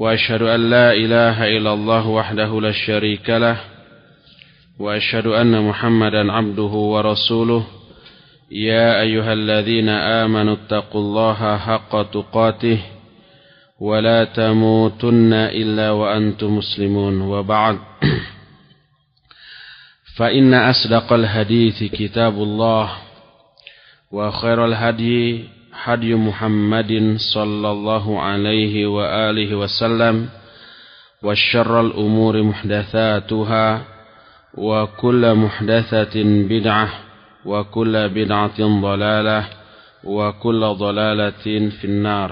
وأشهد أن لا إله إلا الله وحده لا شريك له وأشهد أن محمدا عبده ورسوله. يا أيها الذين آمنوا اتقوا الله حق تقاته ولا تموتن إلا وأنتم مسلمون. وبعد فإن أصدق الحديث كتاب الله وخير الهدي هدي محمد صلى الله عليه وآله وسلم وشر الأمور محدثاتها وكل محدثة بدعة وكل بدعة ضلالة وكل ضلالة في النار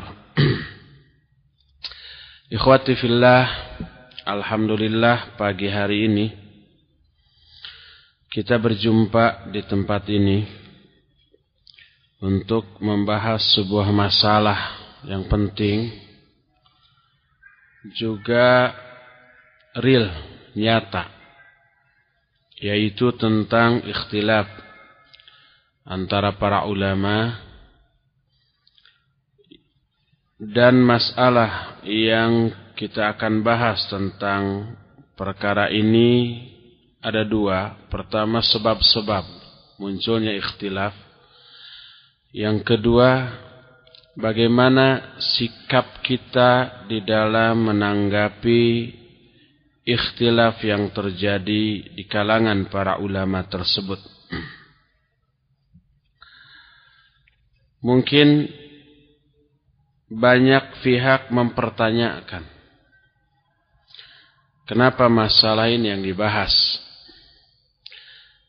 Ikhwati fillah Alhamdulillah pagi hari ini Kita berjumpa di tempat ini untuk membahas sebuah masalah yang penting Juga real, nyata Yaitu tentang ikhtilaf Antara para ulama dan masalah yang kita akan bahas tentang perkara ini ada dua. Pertama sebab-sebab munculnya ikhtilaf. Yang kedua bagaimana sikap kita di dalam menanggapi ikhtilaf yang terjadi di kalangan para ulama tersebut. Mungkin banyak pihak mempertanyakan kenapa masalah ini yang dibahas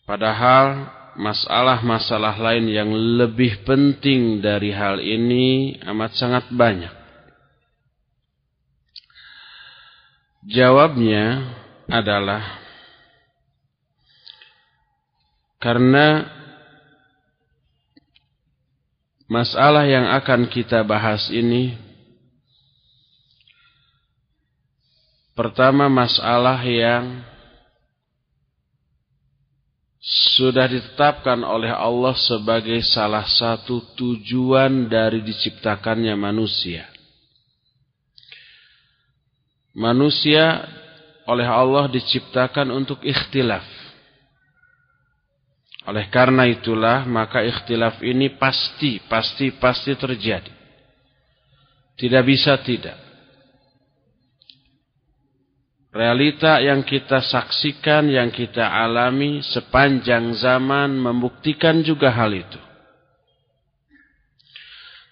padahal masalah-masalah lain yang lebih penting dari hal ini amat sangat banyak. Jawabnya adalah karena Masalah yang akan kita bahas ini Pertama masalah yang Sudah ditetapkan oleh Allah sebagai salah satu tujuan dari diciptakannya manusia Manusia oleh Allah diciptakan untuk ikhtilaf oleh karena itulah maka ikhtilaf ini pasti, pasti, pasti terjadi. Tidak bisa tidak. Realita yang kita saksikan, yang kita alami sepanjang zaman membuktikan juga hal itu.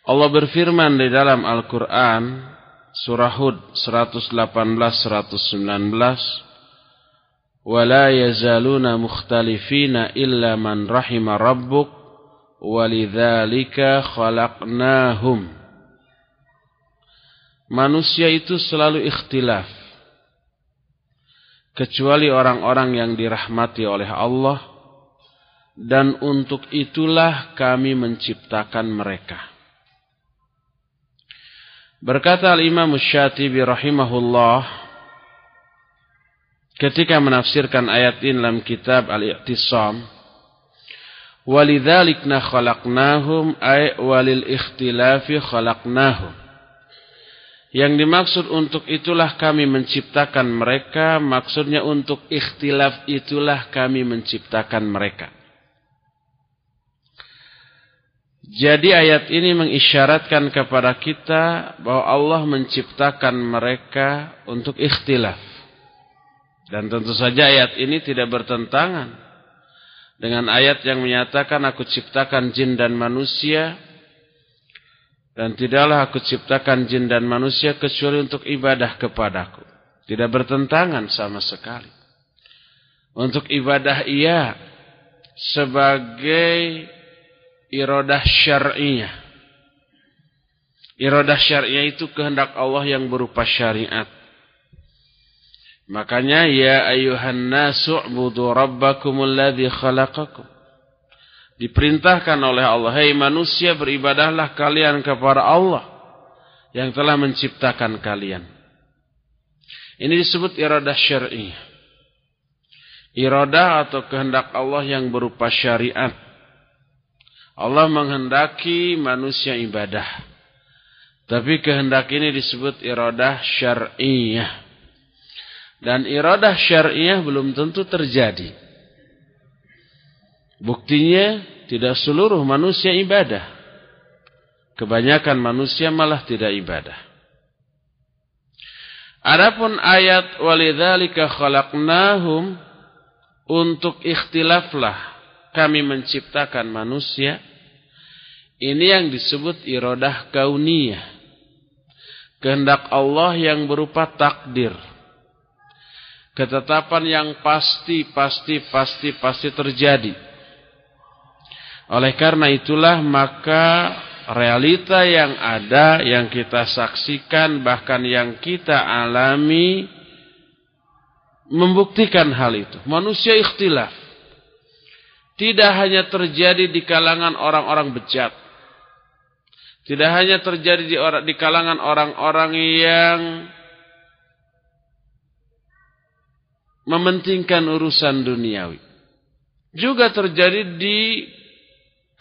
Allah berfirman di dalam Al-Quran, Surah Hud 118-119, ولا يزالون مختلفين إلا من رحم ربك ولذلك خلقناهم Manusia itu selalu ikhtilaf kecuali orang-orang yang dirahmati oleh Allah dan untuk itulah kami menciptakan mereka. Berkata Al-Imam Syatibi rahimahullah ketika menafsirkan ayat ini dalam kitab Al-I'tisam walidzalikna khalaqnahum ay walil ikhtilafi khalaqnahum yang dimaksud untuk itulah kami menciptakan mereka maksudnya untuk ikhtilaf itulah kami menciptakan mereka. Jadi ayat ini mengisyaratkan kepada kita bahwa Allah menciptakan mereka untuk ikhtilaf. Dan tentu saja ayat ini tidak bertentangan dengan ayat yang menyatakan aku ciptakan jin dan manusia dan tidaklah aku ciptakan jin dan manusia kecuali untuk ibadah kepadaku. Tidak bertentangan sama sekali. Untuk ibadah ia sebagai irodah syar'iyah. Iradah syariah itu kehendak Allah yang berupa syariat. Makanya ya ayuhan nasu budu rabbakumul ladzi khalaqakum. Diperintahkan oleh Allah, "Hai hey manusia, beribadahlah kalian kepada Allah yang telah menciptakan kalian." Ini disebut iradah syariah. Iradah atau kehendak Allah yang berupa syariat. Allah menghendaki manusia ibadah. Tapi kehendak ini disebut iradah syariah. Dan iradah syariah belum tentu terjadi. Buktinya tidak seluruh manusia ibadah. Kebanyakan manusia malah tidak ibadah. Adapun ayat walidzalika khalaqnahum untuk ikhtilaflah kami menciptakan manusia. Ini yang disebut irodah kauniyah. Kehendak Allah yang berupa takdir. Ketetapan yang pasti, pasti, pasti, pasti terjadi. Oleh karena itulah maka realita yang ada, yang kita saksikan, bahkan yang kita alami, membuktikan hal itu. Manusia ikhtilaf. Tidak hanya terjadi di kalangan orang-orang bejat. Tidak hanya terjadi di, orang, di kalangan orang-orang yang mementingkan urusan duniawi. Juga terjadi di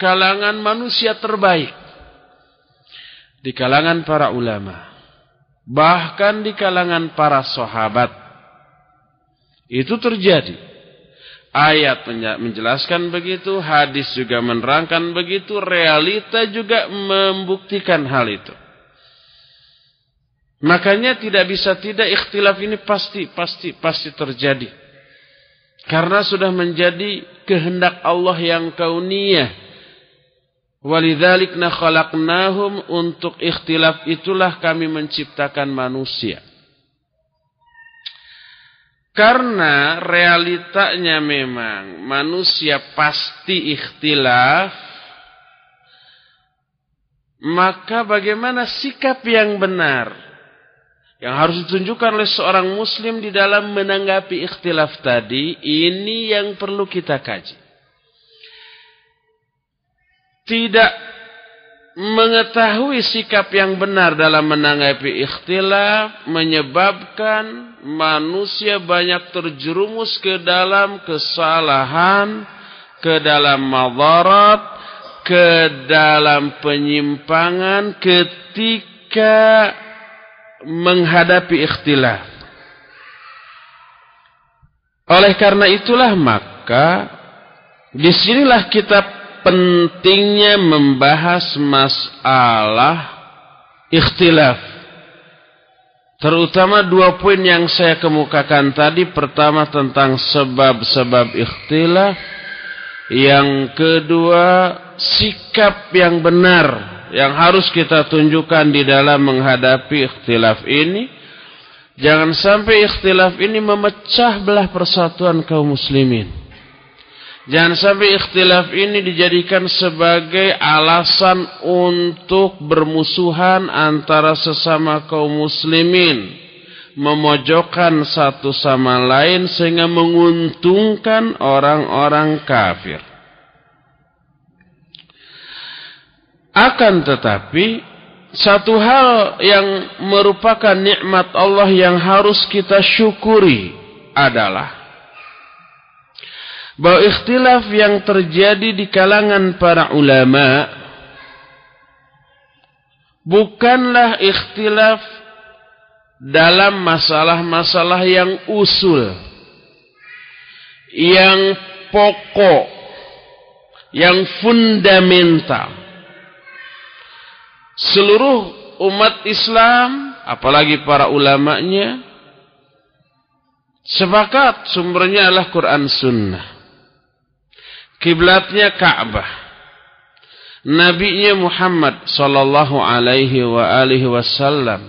kalangan manusia terbaik. Di kalangan para ulama. Bahkan di kalangan para sahabat itu terjadi. Ayat menjelaskan begitu, hadis juga menerangkan begitu, realita juga membuktikan hal itu. Makanya tidak bisa tidak ikhtilaf ini pasti, pasti, pasti terjadi. Karena sudah menjadi kehendak Allah yang kauniyah. Walidzalikna khalaqnahum untuk ikhtilaf itulah kami menciptakan manusia. Karena realitanya memang manusia pasti ikhtilaf, maka bagaimana sikap yang benar yang harus ditunjukkan oleh seorang muslim di dalam menanggapi ikhtilaf tadi, ini yang perlu kita kaji. Tidak mengetahui sikap yang benar dalam menanggapi ikhtilaf menyebabkan manusia banyak terjerumus ke dalam kesalahan, ke dalam madarat, ke dalam penyimpangan ketika menghadapi ikhtilaf. Oleh karena itulah maka di sinilah kita pentingnya membahas masalah ikhtilaf. Terutama dua poin yang saya kemukakan tadi. Pertama tentang sebab-sebab ikhtilaf. Yang kedua sikap yang benar yang harus kita tunjukkan di dalam menghadapi ikhtilaf ini. Jangan sampai ikhtilaf ini memecah belah persatuan kaum muslimin. Jangan sampai ikhtilaf ini dijadikan sebagai alasan untuk bermusuhan antara sesama kaum muslimin. Memojokkan satu sama lain sehingga menguntungkan orang-orang kafir. Akan tetapi satu hal yang merupakan nikmat Allah yang harus kita syukuri adalah bahwa ikhtilaf yang terjadi di kalangan para ulama bukanlah ikhtilaf dalam masalah-masalah yang usul yang pokok yang fundamental. Seluruh umat Islam apalagi para ulamanya sepakat sumbernya adalah Quran Sunnah Kiblatnya Ka'bah. Nabinya Muhammad sallallahu alaihi wa alihi wasallam.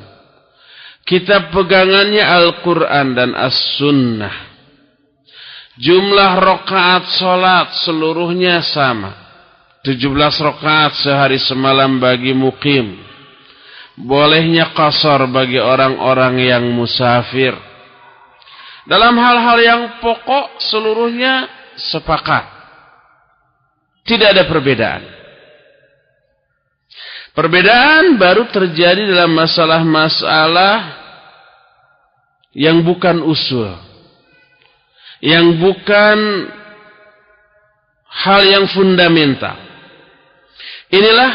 Kitab pegangannya Al-Quran dan As-Sunnah. Jumlah rokaat solat seluruhnya sama. 17 rokaat sehari semalam bagi mukim. bolehnya kasar bagi orang-orang yang musafir. Dalam hal-hal yang pokok seluruhnya sepakat. Tidak ada perbedaan. Perbedaan baru terjadi dalam masalah-masalah yang bukan usul. Yang bukan hal yang fundamental. Inilah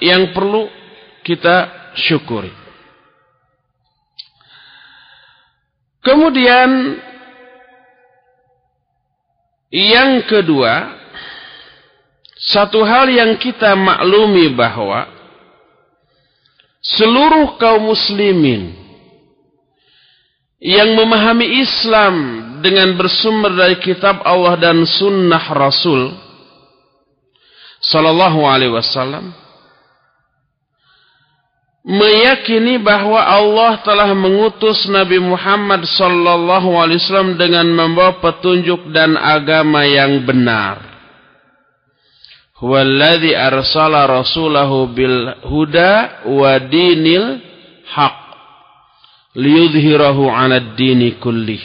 yang perlu kita syukuri. Kemudian yang kedua, satu hal yang kita maklumi bahwa seluruh kaum muslimin yang memahami Islam dengan bersumber dari kitab Allah dan sunnah Rasul sallallahu alaihi wasallam meyakini bahwa Allah telah mengutus Nabi Muhammad sallallahu alaihi wasallam dengan membawa petunjuk dan agama yang benar. Huwallazi arsala rasulahu bil huda wa dinil haq liyudhhirahu 'alad dini kullih.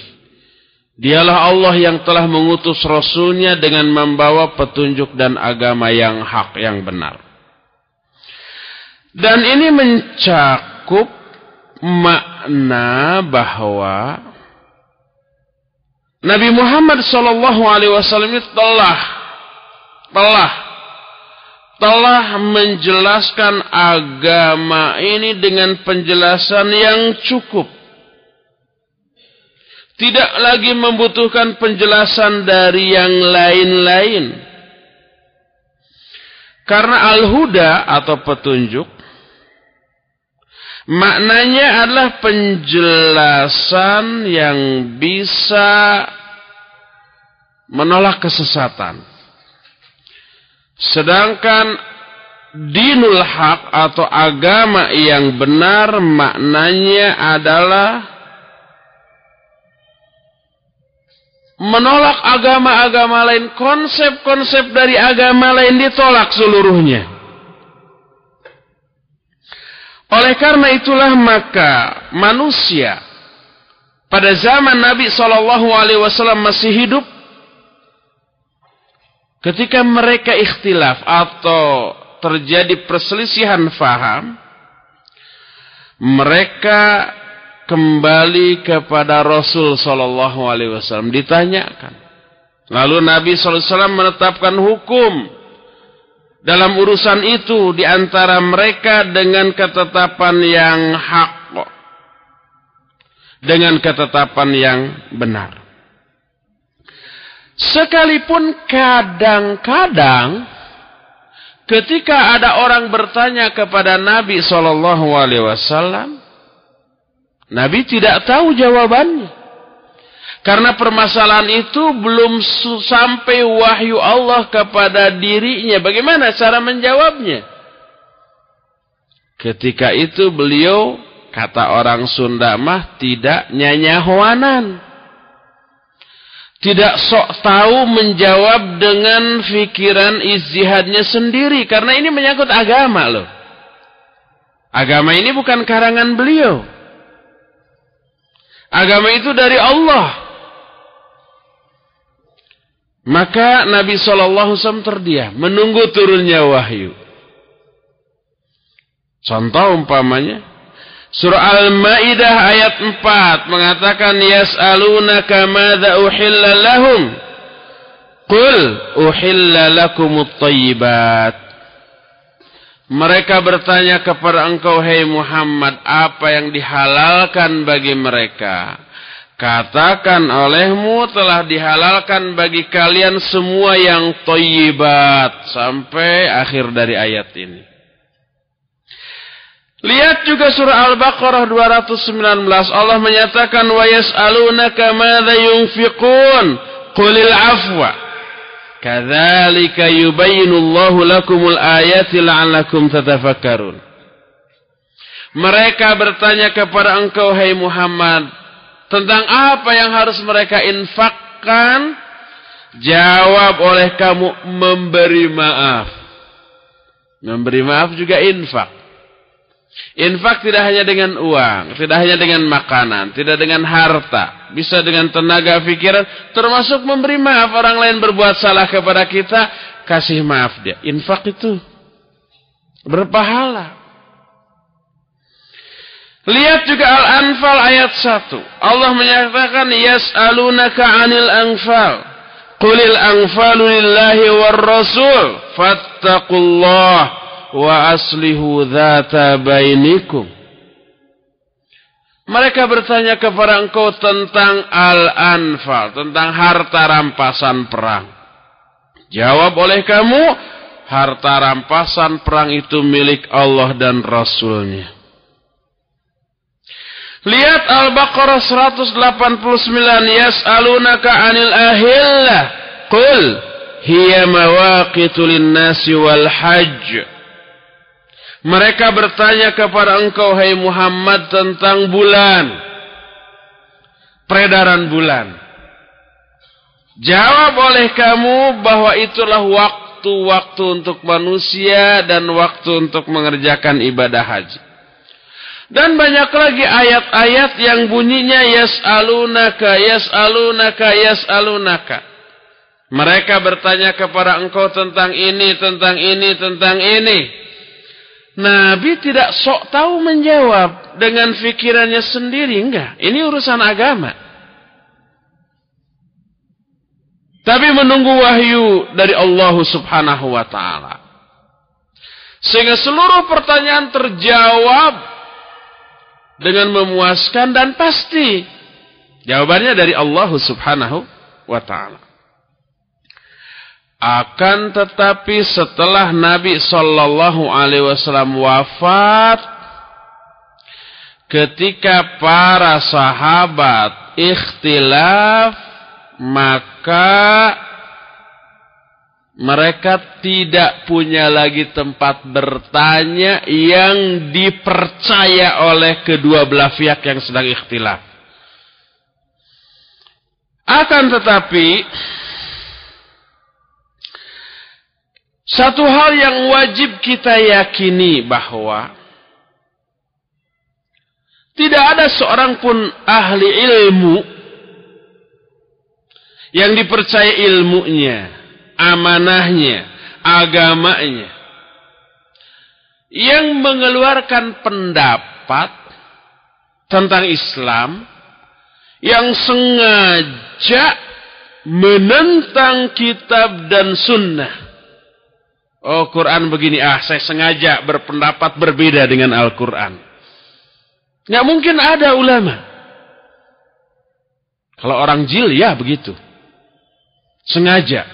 Dialah Allah yang telah mengutus rasulnya dengan membawa petunjuk dan agama yang hak yang benar. Dan ini mencakup makna bahwa Nabi Muhammad Wasallam telah telah telah menjelaskan agama ini dengan penjelasan yang cukup. Tidak lagi membutuhkan penjelasan dari yang lain-lain. Karena al-huda atau petunjuk Maknanya adalah penjelasan yang bisa menolak kesesatan. Sedangkan dinul haq atau agama yang benar maknanya adalah menolak agama-agama lain, konsep-konsep dari agama lain ditolak seluruhnya. Oleh karena itulah maka manusia pada zaman Nabi Shallallahu Alaihi Wasallam masih hidup, ketika mereka ikhtilaf atau terjadi perselisihan faham, mereka kembali kepada Rasul Shallallahu Alaihi Wasallam ditanyakan. Lalu Nabi Shallallahu Alaihi Wasallam menetapkan hukum dalam urusan itu di antara mereka dengan ketetapan yang hak dengan ketetapan yang benar sekalipun kadang-kadang ketika ada orang bertanya kepada Nabi Shallallahu Alaihi Wasallam Nabi tidak tahu jawabannya karena permasalahan itu belum sampai wahyu Allah kepada dirinya. Bagaimana cara menjawabnya? Ketika itu beliau, kata orang Sunda mah, tidak nyanyahuanan. Tidak sok tahu menjawab dengan fikiran izihadnya sendiri. Karena ini menyangkut agama loh. Agama ini bukan karangan beliau. Agama itu dari Allah. Maka Nabi SAW terdiam, menunggu turunnya wahyu. Contoh umpamanya, Surah Al-Maidah ayat 4 mengatakan yas'alunaka madza uhilla lahum Qul uhilla lakumut thayyibat Mereka bertanya kepada engkau hai Muhammad apa yang dihalalkan bagi mereka Katakan olehmu telah dihalalkan bagi kalian semua yang toyibat. Sampai akhir dari ayat ini. Lihat juga surah Al-Baqarah 219. Allah menyatakan wa yas'alunaka madza yunfiqun qulil afwa. Kadzalika yubayyinu Allahu lakumul ayati la'allakum tatafakkarun. Mereka bertanya kepada engkau hai Muhammad, tentang apa yang harus mereka infakkan, jawab oleh kamu memberi maaf. Memberi maaf juga infak. Infak tidak hanya dengan uang, tidak hanya dengan makanan, tidak dengan harta, bisa dengan tenaga pikiran, termasuk memberi maaf orang lain berbuat salah kepada kita, kasih maaf dia. Infak itu berpahala. Lihat juga Al-Anfal ayat 1. Allah menyatakan yas'alunaka 'anil anfal. Qulil anfalu lillahi war rasul fattaqullah wa aslihu dzata bainikum. Mereka bertanya kepada engkau tentang Al-Anfal, tentang harta rampasan perang. Jawab oleh kamu, harta rampasan perang itu milik Allah dan Rasulnya. Lihat Al-Baqarah 189 yas'alunaka 'anil ahillah qul hiya mawaqitu lin-nasi wal hajj Mereka bertanya kepada engkau hai Muhammad tentang bulan peredaran bulan Jawab oleh kamu bahwa itulah waktu-waktu untuk manusia dan waktu untuk mengerjakan ibadah haji dan banyak lagi ayat-ayat yang bunyinya yas'alunaka, yas'alunaka, yas'alunaka. Mereka bertanya kepada engkau tentang ini, tentang ini, tentang ini. Nabi tidak sok tahu menjawab dengan fikirannya sendiri. Enggak, ini urusan agama. Tapi menunggu wahyu dari Allah subhanahu wa ta'ala. Sehingga seluruh pertanyaan terjawab dengan memuaskan dan pasti. Jawabannya dari Allah Subhanahu wa taala. Akan tetapi setelah Nabi sallallahu alaihi wasallam wafat ketika para sahabat ikhtilaf maka mereka tidak punya lagi tempat bertanya yang dipercaya oleh kedua belah pihak yang sedang ikhtilaf. Akan tetapi, satu hal yang wajib kita yakini bahwa tidak ada seorang pun ahli ilmu yang dipercaya ilmunya amanahnya, agamanya. Yang mengeluarkan pendapat tentang Islam yang sengaja menentang kitab dan sunnah. Oh Quran begini, ah saya sengaja berpendapat berbeda dengan Al-Quran. Nggak mungkin ada ulama. Kalau orang jil ya begitu. Sengaja.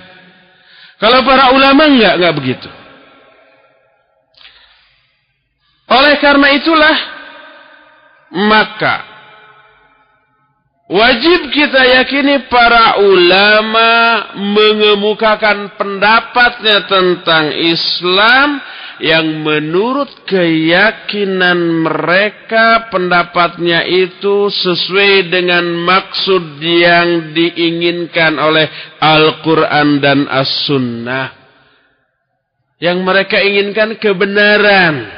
Kalau para ulama enggak, enggak begitu. Oleh karena itulah maka wajib kita yakini para ulama mengemukakan pendapatnya tentang Islam yang menurut keyakinan mereka pendapatnya itu sesuai dengan maksud yang diinginkan oleh Al-Quran dan As-Sunnah. Yang mereka inginkan kebenaran,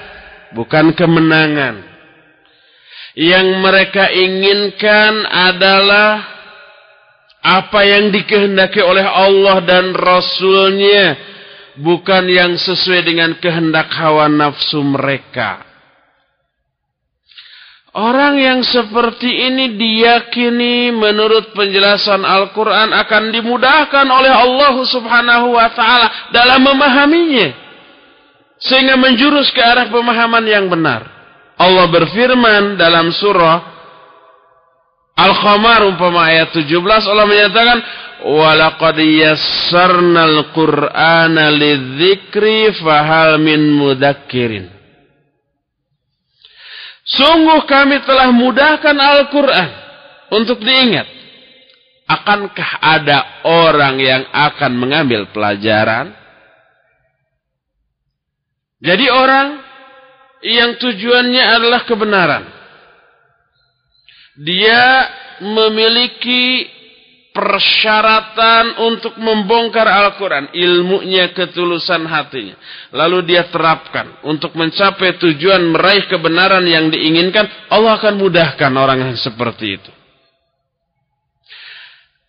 bukan kemenangan. Yang mereka inginkan adalah apa yang dikehendaki oleh Allah dan Rasulnya bukan yang sesuai dengan kehendak hawa nafsu mereka. Orang yang seperti ini diyakini menurut penjelasan Al-Quran akan dimudahkan oleh Allah subhanahu wa ta'ala dalam memahaminya. Sehingga menjurus ke arah pemahaman yang benar. Allah berfirman dalam surah Al-Khamar umpama ayat 17 Allah menyatakan Walaqad yassarnal Qur'ana lidzikri fahal min mudakkirin. Sungguh kami telah mudahkan Al-Quran untuk diingat. Akankah ada orang yang akan mengambil pelajaran? Jadi orang yang tujuannya adalah kebenaran. Dia memiliki persyaratan untuk membongkar Al-Quran. Ilmunya, ketulusan hatinya. Lalu dia terapkan untuk mencapai tujuan meraih kebenaran yang diinginkan. Allah akan mudahkan orang yang seperti itu.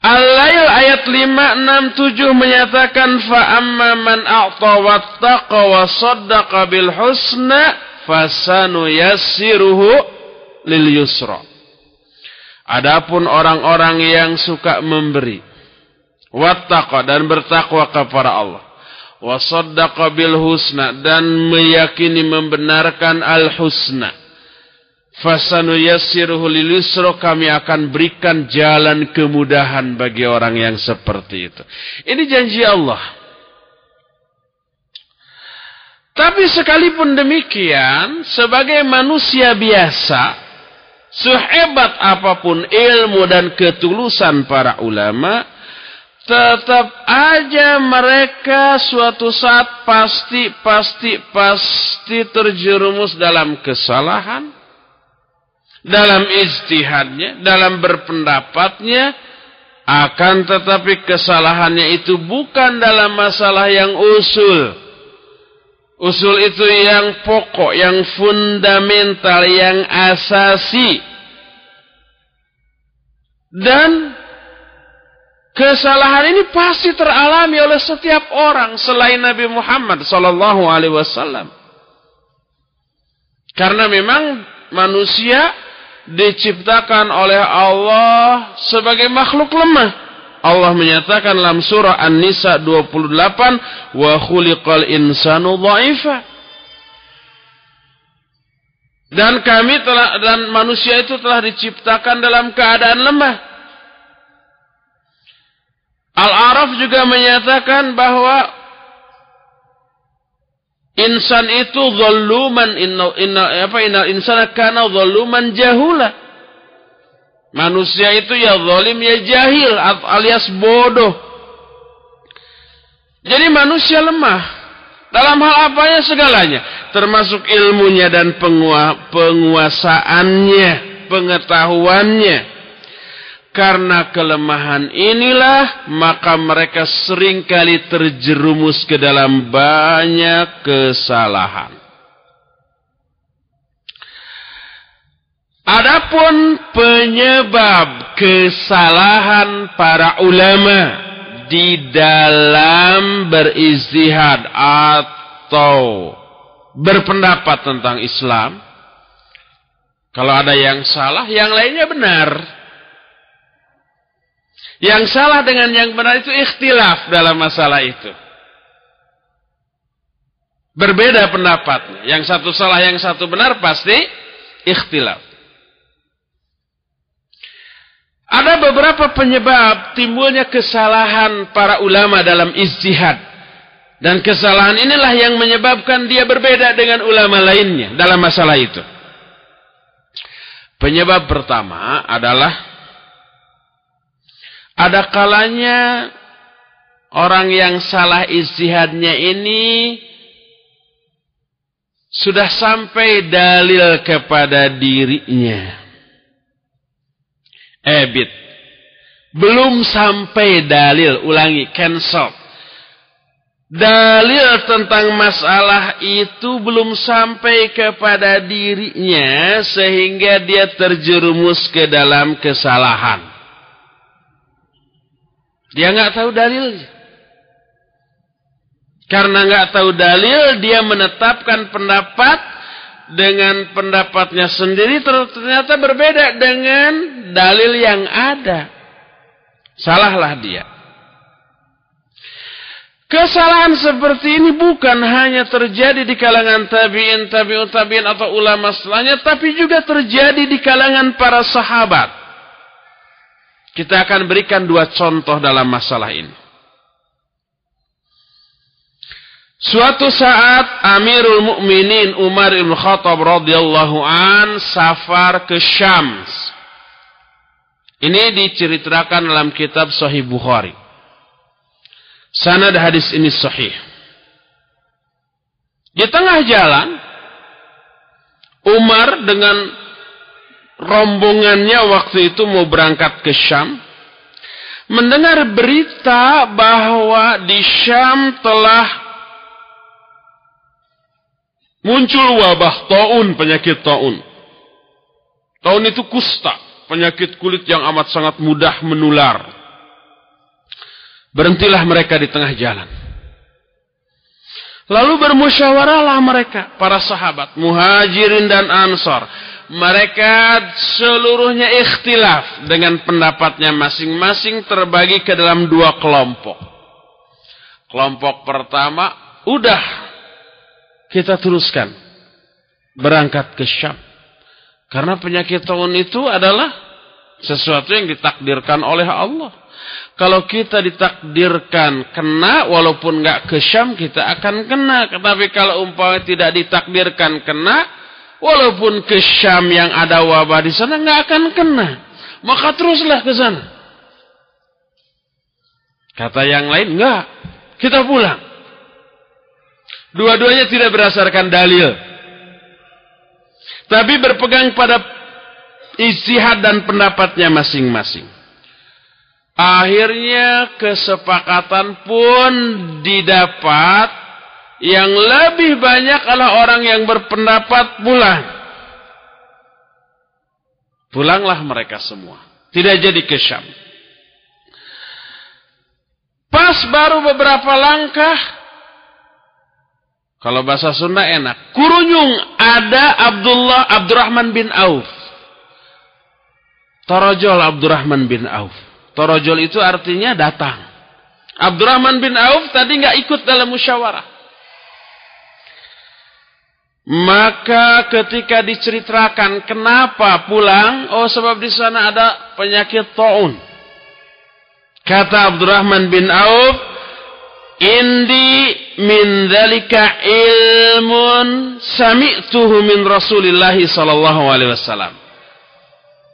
Al-Lail ayat 5, 6, 7 menyatakan fa'amma man a'ta wattaqa wa saddaqa bil husna fasanu yassiruhu lil yusra. Adapun orang-orang yang suka memberi wattaqa dan bertakwa kepada Allah wa saddaqa bil husna dan meyakini membenarkan al husna fasanu yassiruhu lil yusra kami akan berikan jalan kemudahan bagi orang yang seperti itu ini janji Allah tapi sekalipun demikian sebagai manusia biasa Sehebat apa pun ilmu dan ketulusan para ulama, tetap aja mereka suatu saat pasti, pasti, pasti terjerumus dalam kesalahan, dalam istihadnya, dalam berpendapatnya, akan tetapi kesalahannya itu bukan dalam masalah yang usul. Usul itu yang pokok, yang fundamental, yang asasi. Dan kesalahan ini pasti teralami oleh setiap orang selain Nabi Muhammad sallallahu alaihi wasallam. Karena memang manusia diciptakan oleh Allah sebagai makhluk lemah. Allah menyatakan dalam surah An-Nisa 28, "Wa khuliqal insanu dha'ifa." Dan kami telah dan manusia itu telah diciptakan dalam keadaan lemah. Al-Araf juga menyatakan bahwa insan itu zaluman inna, inna apa inna insana kana zaluman jahula. Manusia itu ya zalim ya jahil alias bodoh. Jadi manusia lemah. Dalam hal apanya segalanya. Termasuk ilmunya dan penguasaannya. Pengetahuannya. Karena kelemahan inilah maka mereka sering kali terjerumus ke dalam banyak kesalahan. Adapun penyebab kesalahan para ulama di dalam beristihad atau berpendapat tentang Islam, kalau ada yang salah, yang lainnya benar. Yang salah dengan yang benar itu ikhtilaf dalam masalah itu. Berbeda pendapatnya. Yang satu salah, yang satu benar pasti ikhtilaf. Ada beberapa penyebab timbulnya kesalahan para ulama dalam istihad. Dan kesalahan inilah yang menyebabkan dia berbeda dengan ulama lainnya dalam masalah itu. Penyebab pertama adalah ada kalanya orang yang salah istihadnya ini sudah sampai dalil kepada dirinya ebit. Belum sampai dalil, ulangi, cancel. Dalil tentang masalah itu belum sampai kepada dirinya sehingga dia terjerumus ke dalam kesalahan. Dia nggak tahu dalilnya. Karena nggak tahu dalil, dia menetapkan pendapat dengan pendapatnya sendiri ternyata berbeda dengan dalil yang ada. Salahlah dia. Kesalahan seperti ini bukan hanya terjadi di kalangan tabi'in, tabi'ut tabi'in atau ulama setelahnya, tapi juga terjadi di kalangan para sahabat. Kita akan berikan dua contoh dalam masalah ini. Suatu saat Amirul Mukminin Umar bin Khattab radhiyallahu an safar ke Syam. Ini diceritakan dalam kitab Sahih Bukhari. Sanad hadis ini sahih. Di tengah jalan Umar dengan rombongannya waktu itu mau berangkat ke Syam mendengar berita bahwa di Syam telah muncul wabah taun, penyakit taun. Taun itu kusta, penyakit kulit yang amat sangat mudah menular. Berhentilah mereka di tengah jalan. Lalu bermusyawarahlah mereka, para sahabat, muhajirin dan ansar. Mereka seluruhnya ikhtilaf dengan pendapatnya masing-masing terbagi ke dalam dua kelompok. Kelompok pertama, udah kita teruskan berangkat ke Syam. Karena penyakit tahun itu adalah sesuatu yang ditakdirkan oleh Allah. Kalau kita ditakdirkan kena, walaupun nggak ke Syam, kita akan kena. Tetapi kalau umpamanya tidak ditakdirkan kena, walaupun ke Syam yang ada wabah di sana nggak akan kena. Maka teruslah ke sana. Kata yang lain, nggak. Kita pulang. Dua-duanya tidak berdasarkan dalil. Tapi berpegang pada istihad dan pendapatnya masing-masing. Akhirnya kesepakatan pun didapat yang lebih banyak adalah orang yang berpendapat pulang. Pulanglah mereka semua. Tidak jadi ke Syam. Pas baru beberapa langkah. Kalau bahasa Sunda enak. Kurunyung ada Abdullah Abdurrahman bin Auf. Torojol Abdurrahman bin Auf. Torojol itu artinya datang. Abdurrahman bin Auf tadi nggak ikut dalam musyawarah. Maka ketika diceritakan kenapa pulang, oh sebab di sana ada penyakit taun. Kata Abdurrahman bin Auf, "Indi min dzalika ilmun sami'tuhu min Rasulillah sallallahu alaihi wasallam."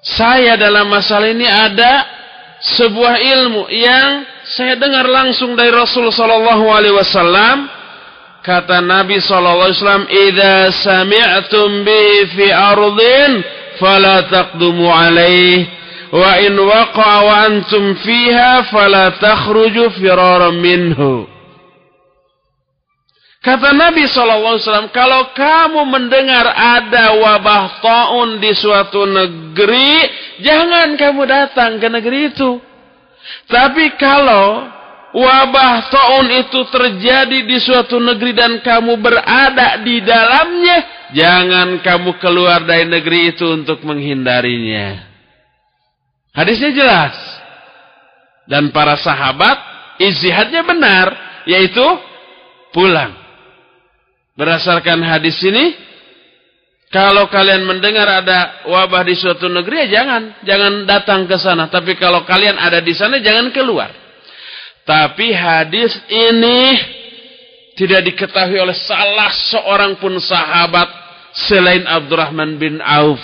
Saya dalam masalah ini ada sebuah ilmu yang saya dengar langsung dari Rasul sallallahu alaihi wasallam. Kata Nabi sallallahu alaihi wasallam idza sami'tum bihi fi ardin fala taqdumu alaihi wa in waqa'a wa antum fiha fala takhruju firaran minhu Kata Nabi SAW, kalau kamu mendengar ada wabah taun di suatu negeri, jangan kamu datang ke negeri itu. Tapi kalau wabah taun itu terjadi di suatu negeri dan kamu berada di dalamnya, jangan kamu keluar dari negeri itu untuk menghindarinya. Hadisnya jelas. Dan para sahabat, izihadnya benar, yaitu pulang. Berdasarkan hadis ini, kalau kalian mendengar ada wabah di suatu negeri, ya jangan, jangan datang ke sana. Tapi kalau kalian ada di sana, jangan keluar. Tapi hadis ini tidak diketahui oleh salah seorang pun sahabat selain Abdurrahman bin Auf.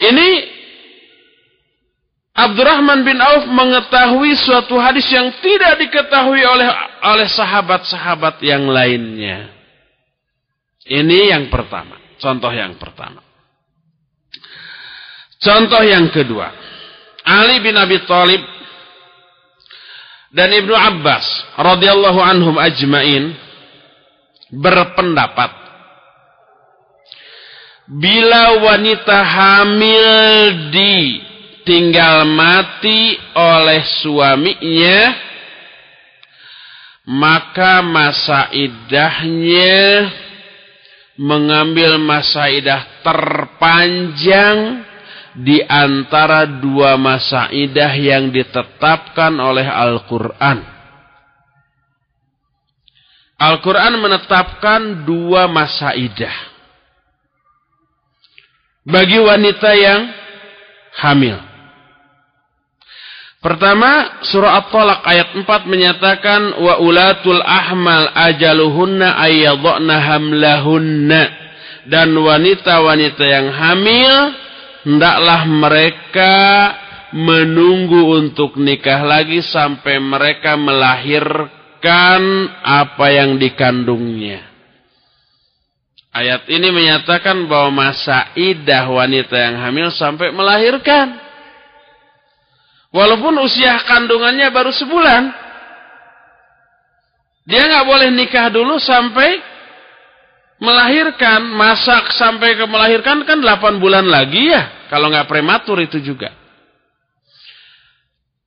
Ini Abdurrahman bin Auf mengetahui suatu hadis yang tidak diketahui oleh oleh sahabat-sahabat yang lainnya. Ini yang pertama, contoh yang pertama. Contoh yang kedua, Ali bin Abi Thalib dan Ibnu Abbas radhiyallahu anhum ajmain berpendapat bila wanita hamil di tinggal mati oleh suaminya maka masa idahnya mengambil masa idah terpanjang di antara dua masa idah yang ditetapkan oleh Al-Quran. Al-Quran menetapkan dua masa idah. Bagi wanita yang hamil. Pertama, surah At-Talaq ayat 4 menyatakan wa ulatul ahmal ajaluhunna ayyadhna hamlahunna dan wanita-wanita yang hamil hendaklah mereka menunggu untuk nikah lagi sampai mereka melahirkan apa yang dikandungnya. Ayat ini menyatakan bahwa masa idah wanita yang hamil sampai melahirkan. Walaupun usia kandungannya baru sebulan. Dia nggak boleh nikah dulu sampai melahirkan. Masak sampai ke melahirkan kan 8 bulan lagi ya. Kalau nggak prematur itu juga.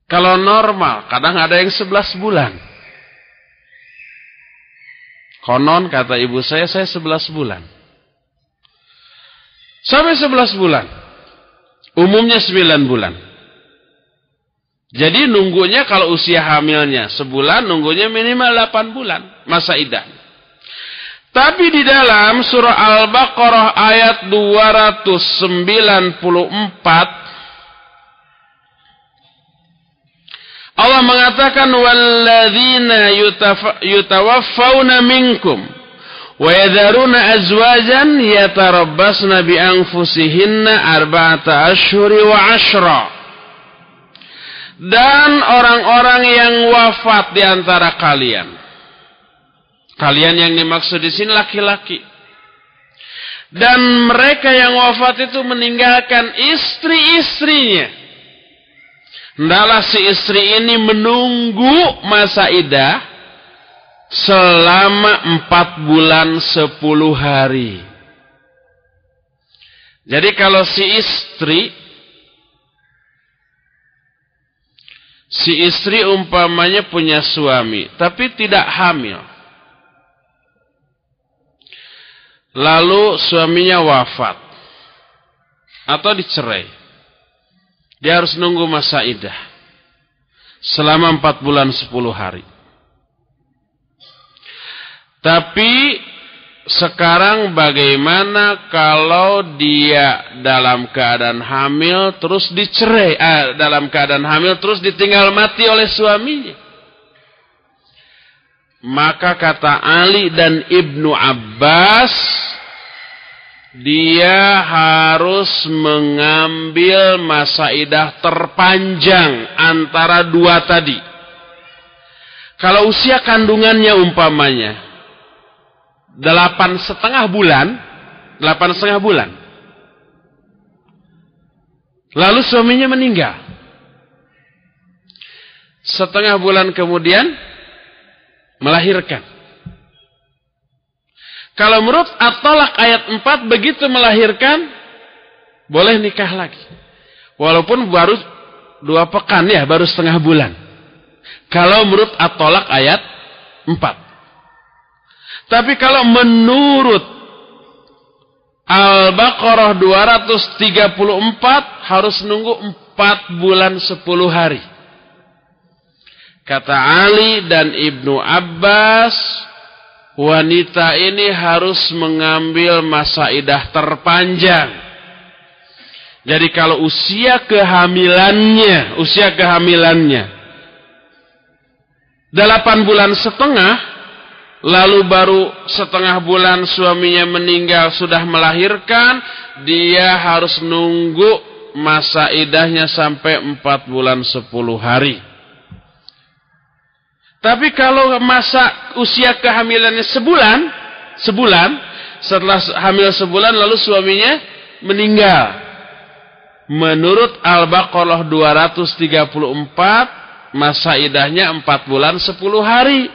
Kalau normal, kadang ada yang 11 bulan. Konon kata ibu saya, saya 11 bulan. Sampai 11 bulan. Umumnya 9 bulan. Jadi nunggunya kalau usia hamilnya sebulan, nunggunya minimal 8 bulan masa idah. Tapi di dalam surah Al-Baqarah ayat 294 Allah mengatakan walladzina yutawaffawna minkum wa yadharuna azwajan yatarabbasna bi anfusihinna arba'ata ashhuri wa ashra dan orang-orang yang wafat di antara kalian. Kalian yang dimaksud di sini laki-laki. Dan mereka yang wafat itu meninggalkan istri-istrinya. Hendaklah si istri ini menunggu masa idah selama empat bulan sepuluh hari. Jadi kalau si istri Si istri umpamanya punya suami, tapi tidak hamil. Lalu suaminya wafat. Atau dicerai. Dia harus nunggu masa idah. Selama empat bulan sepuluh hari. Tapi sekarang bagaimana kalau dia dalam keadaan hamil terus dicerai, eh, dalam keadaan hamil terus ditinggal mati oleh suaminya? Maka kata Ali dan Ibnu Abbas, dia harus mengambil masa idah terpanjang antara dua tadi. Kalau usia kandungannya umpamanya delapan setengah bulan, delapan setengah bulan. Lalu suaminya meninggal. Setengah bulan kemudian melahirkan. Kalau menurut At-Tolak ayat 4 begitu melahirkan boleh nikah lagi. Walaupun baru dua pekan ya, baru setengah bulan. Kalau menurut At-Tolak ayat 4. Tapi kalau menurut Al-Baqarah 234 harus nunggu 4 bulan 10 hari. Kata Ali dan Ibnu Abbas, wanita ini harus mengambil masa idah terpanjang. Jadi kalau usia kehamilannya, usia kehamilannya 8 bulan setengah, lalu baru setengah bulan suaminya meninggal sudah melahirkan, dia harus nunggu masa idahnya sampai empat bulan sepuluh hari. Tapi kalau masa usia kehamilannya sebulan, sebulan, setelah hamil sebulan lalu suaminya meninggal. Menurut Al-Baqarah 234, masa idahnya empat bulan sepuluh hari.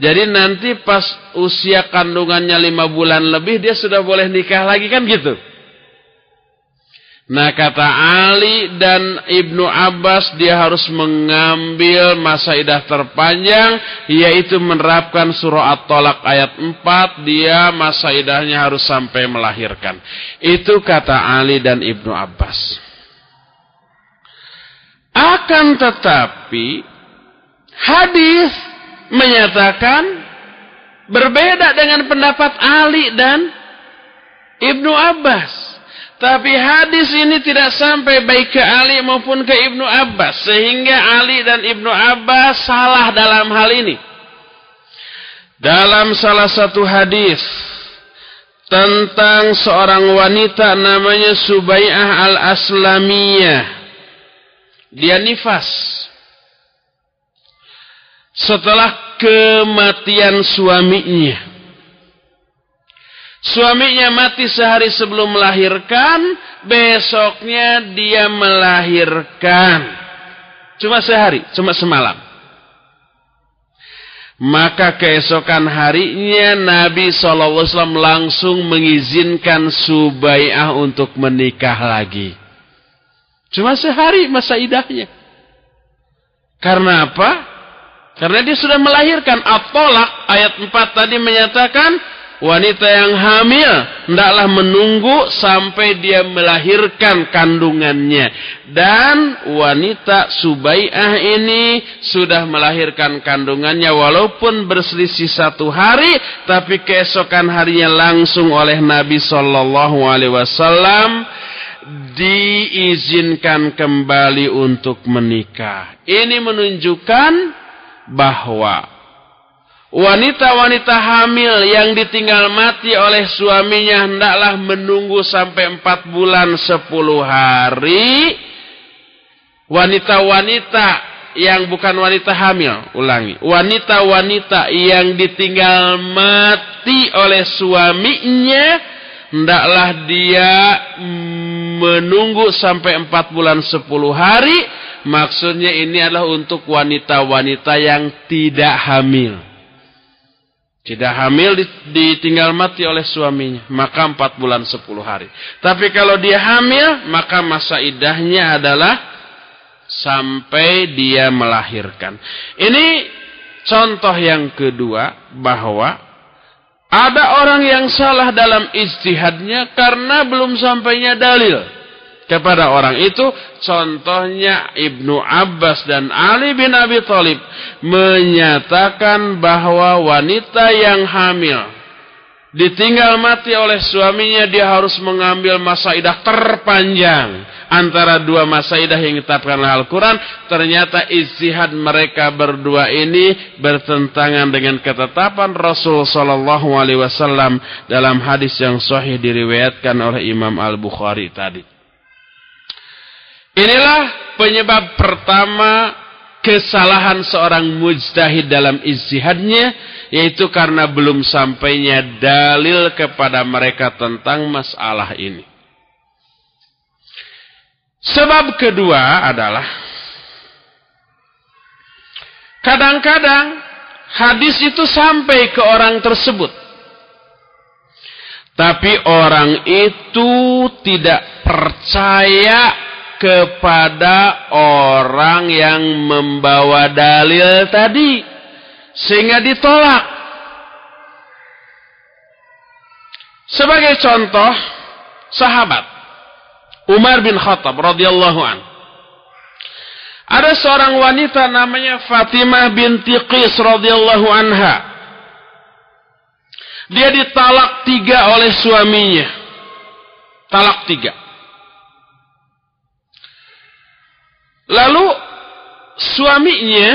Jadi nanti pas usia kandungannya lima bulan lebih dia sudah boleh nikah lagi kan gitu. Nah kata Ali dan Ibnu Abbas dia harus mengambil masa idah terpanjang yaitu menerapkan surah At-Tolak ayat 4 dia masa idahnya harus sampai melahirkan. Itu kata Ali dan Ibnu Abbas. Akan tetapi hadis menyatakan berbeda dengan pendapat Ali dan Ibnu Abbas. Tapi hadis ini tidak sampai baik ke Ali maupun ke Ibnu Abbas. Sehingga Ali dan Ibnu Abbas salah dalam hal ini. Dalam salah satu hadis tentang seorang wanita namanya Subai'ah al-Aslamiyah. Dia nifas setelah kematian suaminya. Suaminya mati sehari sebelum melahirkan, besoknya dia melahirkan. Cuma sehari, cuma semalam. Maka keesokan harinya Nabi SAW langsung mengizinkan Subai'ah untuk menikah lagi. Cuma sehari masa idahnya. Karena apa? Karena dia sudah melahirkan. At-Tolak ayat 4 tadi menyatakan wanita yang hamil hendaklah menunggu sampai dia melahirkan kandungannya dan wanita Subai'ah ini sudah melahirkan kandungannya walaupun berselisih satu hari tapi keesokan harinya langsung oleh Nabi sallallahu alaihi wasallam diizinkan kembali untuk menikah ini menunjukkan bahwa Wanita-wanita hamil yang ditinggal mati oleh suaminya hendaklah menunggu sampai empat bulan sepuluh hari. Wanita-wanita yang bukan wanita hamil, ulangi. Wanita-wanita yang ditinggal mati oleh suaminya, hendaklah dia menunggu sampai empat bulan sepuluh hari. Maksudnya ini adalah untuk wanita-wanita yang tidak hamil. Tidak hamil ditinggal mati oleh suaminya. Maka empat bulan sepuluh hari. Tapi kalau dia hamil, maka masa idahnya adalah sampai dia melahirkan. Ini contoh yang kedua bahwa ada orang yang salah dalam ijtihadnya karena belum sampainya dalil kepada orang itu contohnya Ibnu Abbas dan Ali bin Abi Thalib menyatakan bahwa wanita yang hamil ditinggal mati oleh suaminya dia harus mengambil masa idah terpanjang antara dua masa idah yang ditetapkan oleh Al-Quran ternyata istihad mereka berdua ini bertentangan dengan ketetapan Rasul Sallallahu Alaihi Wasallam dalam hadis yang sahih diriwayatkan oleh Imam Al Bukhari tadi. Inilah penyebab pertama kesalahan seorang mujtahid dalam ijtihadnya yaitu karena belum sampainya dalil kepada mereka tentang masalah ini. Sebab kedua adalah kadang-kadang hadis itu sampai ke orang tersebut. Tapi orang itu tidak percaya kepada orang yang membawa dalil tadi sehingga ditolak. Sebagai contoh, sahabat Umar bin Khattab radhiyallahu an. Ada seorang wanita namanya Fatimah binti Qis radhiyallahu anha. Dia ditalak tiga oleh suaminya. Talak tiga. Lalu suaminya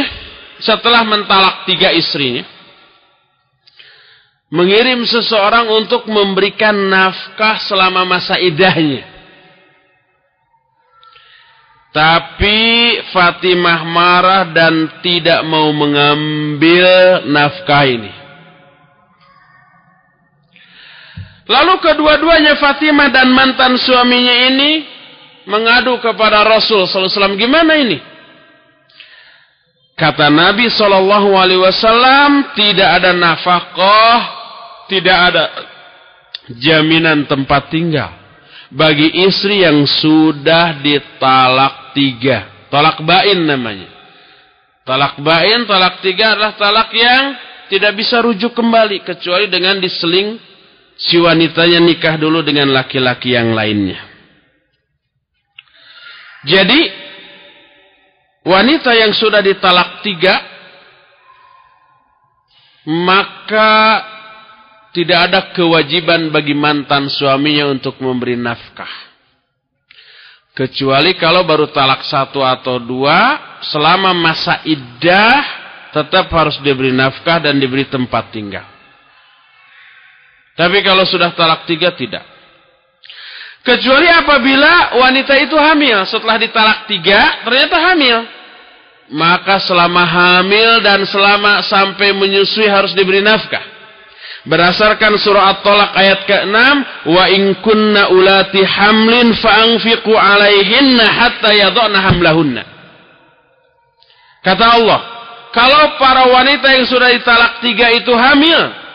setelah mentalak tiga istrinya mengirim seseorang untuk memberikan nafkah selama masa idahnya. Tapi Fatimah marah dan tidak mau mengambil nafkah ini. Lalu kedua-duanya Fatimah dan mantan suaminya ini mengadu kepada Rasul wasallam, gimana ini? Kata Nabi sallallahu alaihi wasallam, tidak ada nafkah, tidak ada jaminan tempat tinggal bagi istri yang sudah ditalak tiga. Talak bain namanya. Talak bain, talak tiga adalah talak yang tidak bisa rujuk kembali kecuali dengan diseling si wanitanya nikah dulu dengan laki-laki yang lainnya. Jadi wanita yang sudah ditalak tiga maka tidak ada kewajiban bagi mantan suaminya untuk memberi nafkah. Kecuali kalau baru talak satu atau dua, selama masa iddah tetap harus diberi nafkah dan diberi tempat tinggal. Tapi kalau sudah talak tiga tidak. Kecuali apabila wanita itu hamil. Setelah ditalak tiga, ternyata hamil. Maka selama hamil dan selama sampai menyusui harus diberi nafkah. Berdasarkan surah At-Talaq ayat ke-6, wa in kunna ulati hamlin fa'anfiqu alaihinna hatta yadhna hamlahunna. Kata Allah, kalau para wanita yang sudah ditalak tiga itu hamil,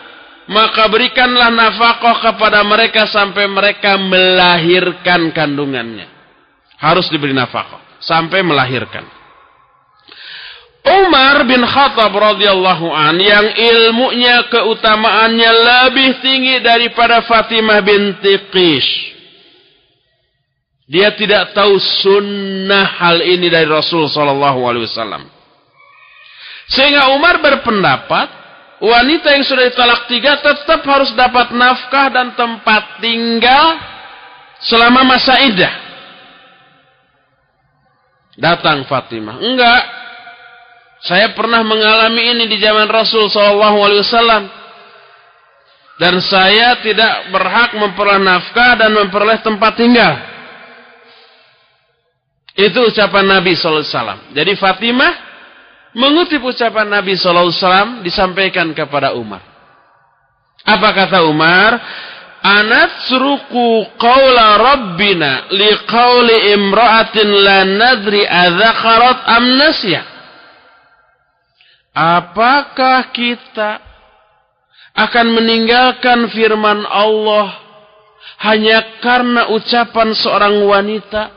maka berikanlah nafkah kepada mereka sampai mereka melahirkan kandungannya. Harus diberi nafkah sampai melahirkan. Umar bin Khattab radhiyallahu an yang ilmunya keutamaannya lebih tinggi daripada Fatimah binti Qish. Dia tidak tahu sunnah hal ini dari Rasul sallallahu alaihi wasallam. Sehingga Umar berpendapat wanita yang sudah ditalak tiga tetap harus dapat nafkah dan tempat tinggal selama masa idah. Datang Fatimah. Enggak. Saya pernah mengalami ini di zaman Rasul sallallahu alaihi. Dan saya tidak berhak memperoleh nafkah dan memperoleh tempat tinggal. Itu ucapan Nabi wasallam. Jadi Fatimah mengutip ucapan Nabi sallallahu alaihi wasallam disampaikan kepada Umar. Apa kata Umar? anatsruku qawla rabbina liqawli imra'atin la nadri adzakarat am nasya Apakah kita akan meninggalkan firman Allah hanya karena ucapan seorang wanita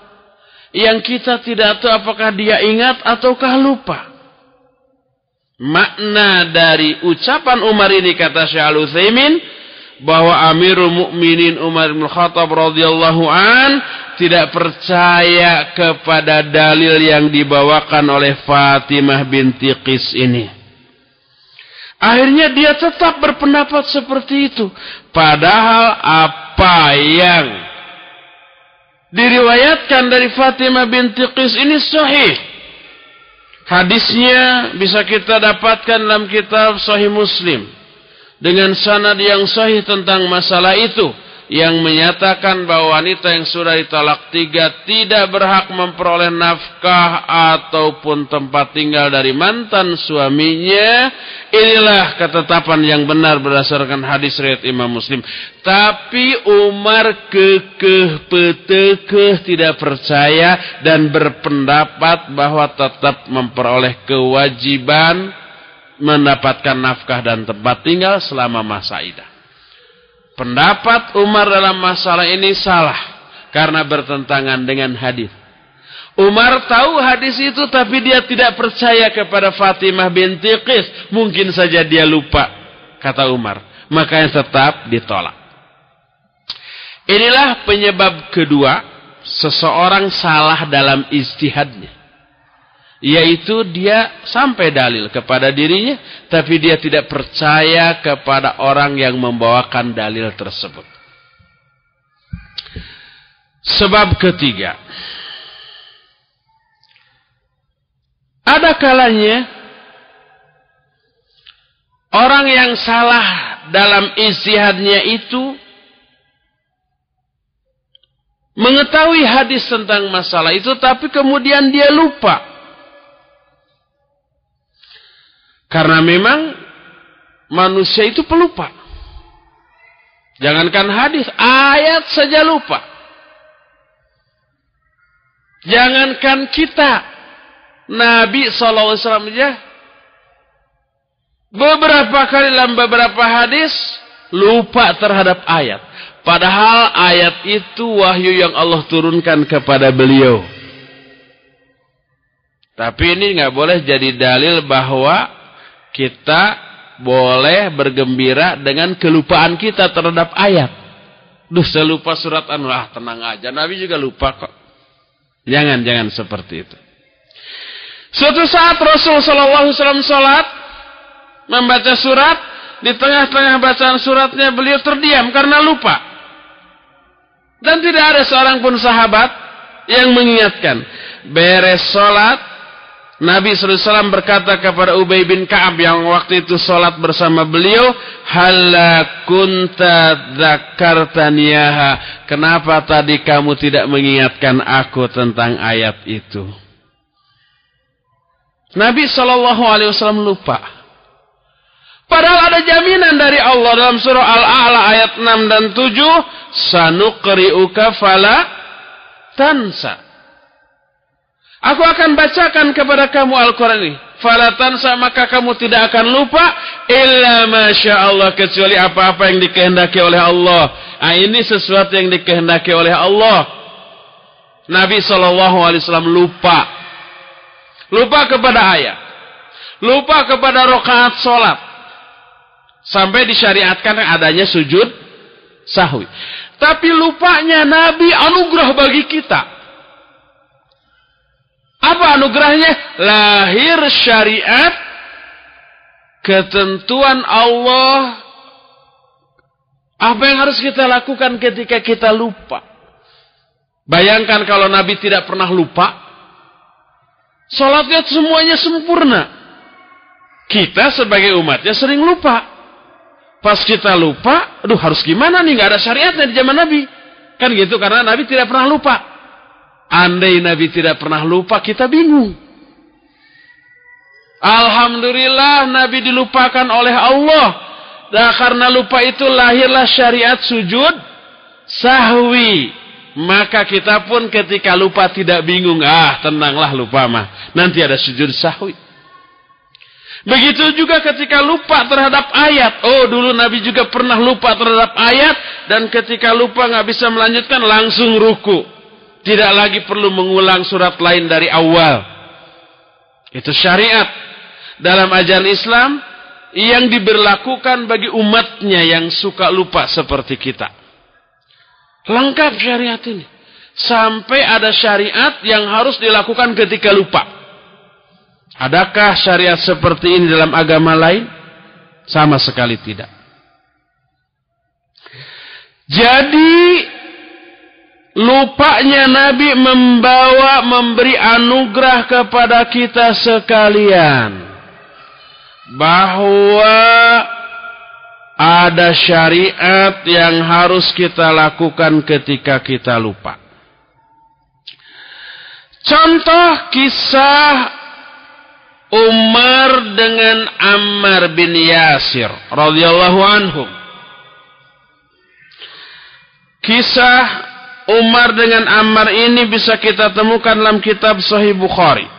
yang kita tidak tahu apakah dia ingat ataukah lupa? Makna dari ucapan Umar ini kata Syekh Al-Utsaimin bahwa Amirul Mukminin Umar bin Khattab radhiyallahu an tidak percaya kepada dalil yang dibawakan oleh Fatimah binti Qis ini. Akhirnya dia tetap berpendapat seperti itu. Padahal apa yang diriwayatkan dari Fatimah binti Qis ini sahih. Hadisnya bisa kita dapatkan dalam kitab Sahih Muslim. Dengan sanad yang sahih tentang masalah itu yang menyatakan bahwa wanita yang sudah ditalak tiga tidak berhak memperoleh nafkah ataupun tempat tinggal dari mantan suaminya. Inilah ketetapan yang benar berdasarkan hadis riwayat Imam Muslim. Tapi Umar kekeh petekeh tidak percaya dan berpendapat bahwa tetap memperoleh kewajiban mendapatkan nafkah dan tempat tinggal selama masa idah. Pendapat Umar dalam masalah ini salah karena bertentangan dengan hadis. Umar tahu hadis itu tapi dia tidak percaya kepada Fatimah binti Qis. Mungkin saja dia lupa, kata Umar. Makanya tetap ditolak. Inilah penyebab kedua seseorang salah dalam istihadnya yaitu dia sampai dalil kepada dirinya tapi dia tidak percaya kepada orang yang membawakan dalil tersebut. Sebab ketiga ada kalanya orang yang salah dalam istihadnya itu mengetahui hadis tentang masalah itu tapi kemudian dia lupa Karena memang manusia itu pelupa. Jangankan hadis, ayat saja lupa. Jangankan kita, Nabi SAW aja, beberapa kali dalam beberapa hadis, lupa terhadap ayat. Padahal ayat itu wahyu yang Allah turunkan kepada beliau. Tapi ini nggak boleh jadi dalil bahwa kita boleh bergembira dengan kelupaan kita terhadap ayat. Duh, saya lupa surat anu. Ah, tenang aja. Nabi juga lupa kok. Jangan, jangan seperti itu. Suatu saat Rasul Shallallahu Alaihi sholat membaca surat di tengah-tengah bacaan suratnya beliau terdiam karena lupa dan tidak ada seorang pun sahabat yang mengingatkan beres sholat Nabi SAW berkata kepada Ubay bin Ka'ab yang waktu itu sholat bersama beliau, Hala kunta dzakartaniyaha. Kenapa tadi kamu tidak mengingatkan aku tentang ayat itu? Nabi SAW lupa. Padahal ada jaminan dari Allah dalam surah Al-A'la ayat 6 dan 7. Sanuqri'uka fala tansa. Aku akan bacakan kepada kamu Al-Quran ini. Falatansa maka kamu tidak akan lupa. Illa masya Allah. Kecuali apa-apa yang dikehendaki oleh Allah. Nah, ini sesuatu yang dikehendaki oleh Allah. Nabi SAW lupa. Lupa kepada ayat. Lupa kepada rokaat sholat. Sampai disyariatkan adanya sujud sahwi. Tapi lupanya Nabi anugerah bagi kita. Apa anugerahnya? Lahir syariat, ketentuan Allah. Apa yang harus kita lakukan ketika kita lupa? Bayangkan kalau Nabi tidak pernah lupa. Sholatnya semuanya sempurna. Kita sebagai umatnya sering lupa. Pas kita lupa, aduh harus gimana nih? Gak ada syariatnya di zaman Nabi. Kan gitu, karena Nabi tidak pernah lupa. Andai Nabi tidak pernah lupa, kita bingung. Alhamdulillah Nabi dilupakan oleh Allah. Dan karena lupa itu lahirlah syariat sujud sahwi. Maka kita pun ketika lupa tidak bingung. Ah tenanglah lupa mah. Nanti ada sujud sahwi. Begitu juga ketika lupa terhadap ayat. Oh dulu Nabi juga pernah lupa terhadap ayat. Dan ketika lupa nggak bisa melanjutkan langsung ruku. Tidak lagi perlu mengulang surat lain dari awal. Itu syariat. Dalam ajaran Islam yang diberlakukan bagi umatnya yang suka lupa seperti kita. Lengkap syariat ini. Sampai ada syariat yang harus dilakukan ketika lupa. Adakah syariat seperti ini dalam agama lain? Sama sekali tidak. Jadi Lupanya Nabi membawa memberi anugerah kepada kita sekalian. Bahwa ada syariat yang harus kita lakukan ketika kita lupa. Contoh kisah Umar dengan Ammar bin Yasir radhiyallahu anhum. Kisah Umar dengan Ammar ini bisa kita temukan dalam kitab Sahih Bukhari.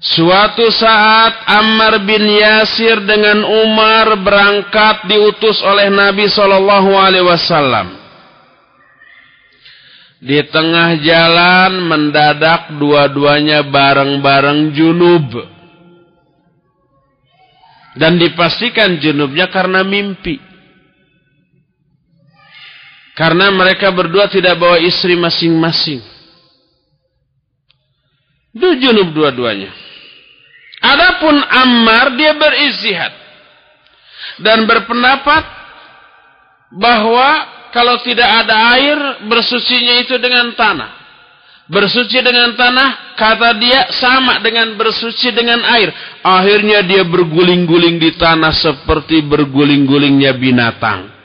Suatu saat Ammar bin Yasir dengan Umar berangkat diutus oleh Nabi Shallallahu Alaihi Wasallam. Di tengah jalan mendadak dua-duanya bareng-bareng junub. Dan dipastikan junubnya karena mimpi. Karena mereka berdua tidak bawa istri masing-masing. Dujunub dua-duanya. Adapun Ammar dia beristihad dan berpendapat bahwa kalau tidak ada air bersucinya itu dengan tanah. Bersuci dengan tanah kata dia sama dengan bersuci dengan air. Akhirnya dia berguling-guling di tanah seperti berguling-gulingnya binatang.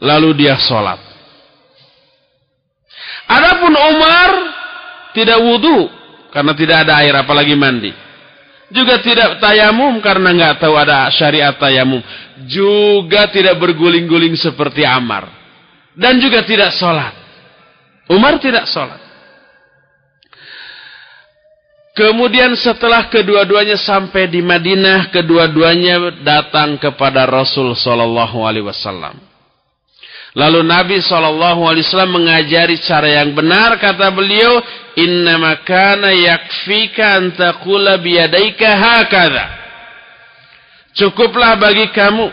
Lalu dia sholat. Adapun Umar tidak wudhu karena tidak ada air apalagi mandi. Juga tidak tayamum karena nggak tahu ada syariat tayamum. Juga tidak berguling-guling seperti Amar. Dan juga tidak sholat. Umar tidak sholat. Kemudian setelah kedua-duanya sampai di Madinah, kedua-duanya datang kepada Rasul Sallallahu Alaihi Wasallam. Lalu Nabi SAW mengajari cara yang benar. Kata beliau, Innama kana yakfika antakula biyadaika hakada. Cukuplah bagi kamu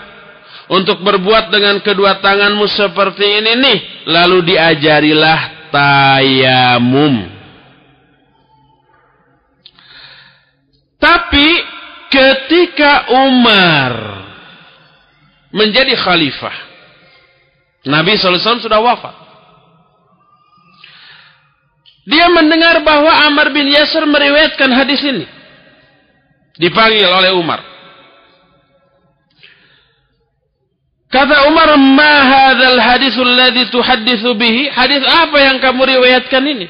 untuk berbuat dengan kedua tanganmu seperti ini nih. Lalu diajarilah tayamum. Tapi ketika Umar menjadi khalifah Nabi SAW sudah wafat. Dia mendengar bahwa Amr bin Yasir meriwayatkan hadis ini. Dipanggil oleh Umar. Kata Umar, "Ma hadzal haditsul ladzi tuhadditsu bihi?" Hadis apa yang kamu riwayatkan ini?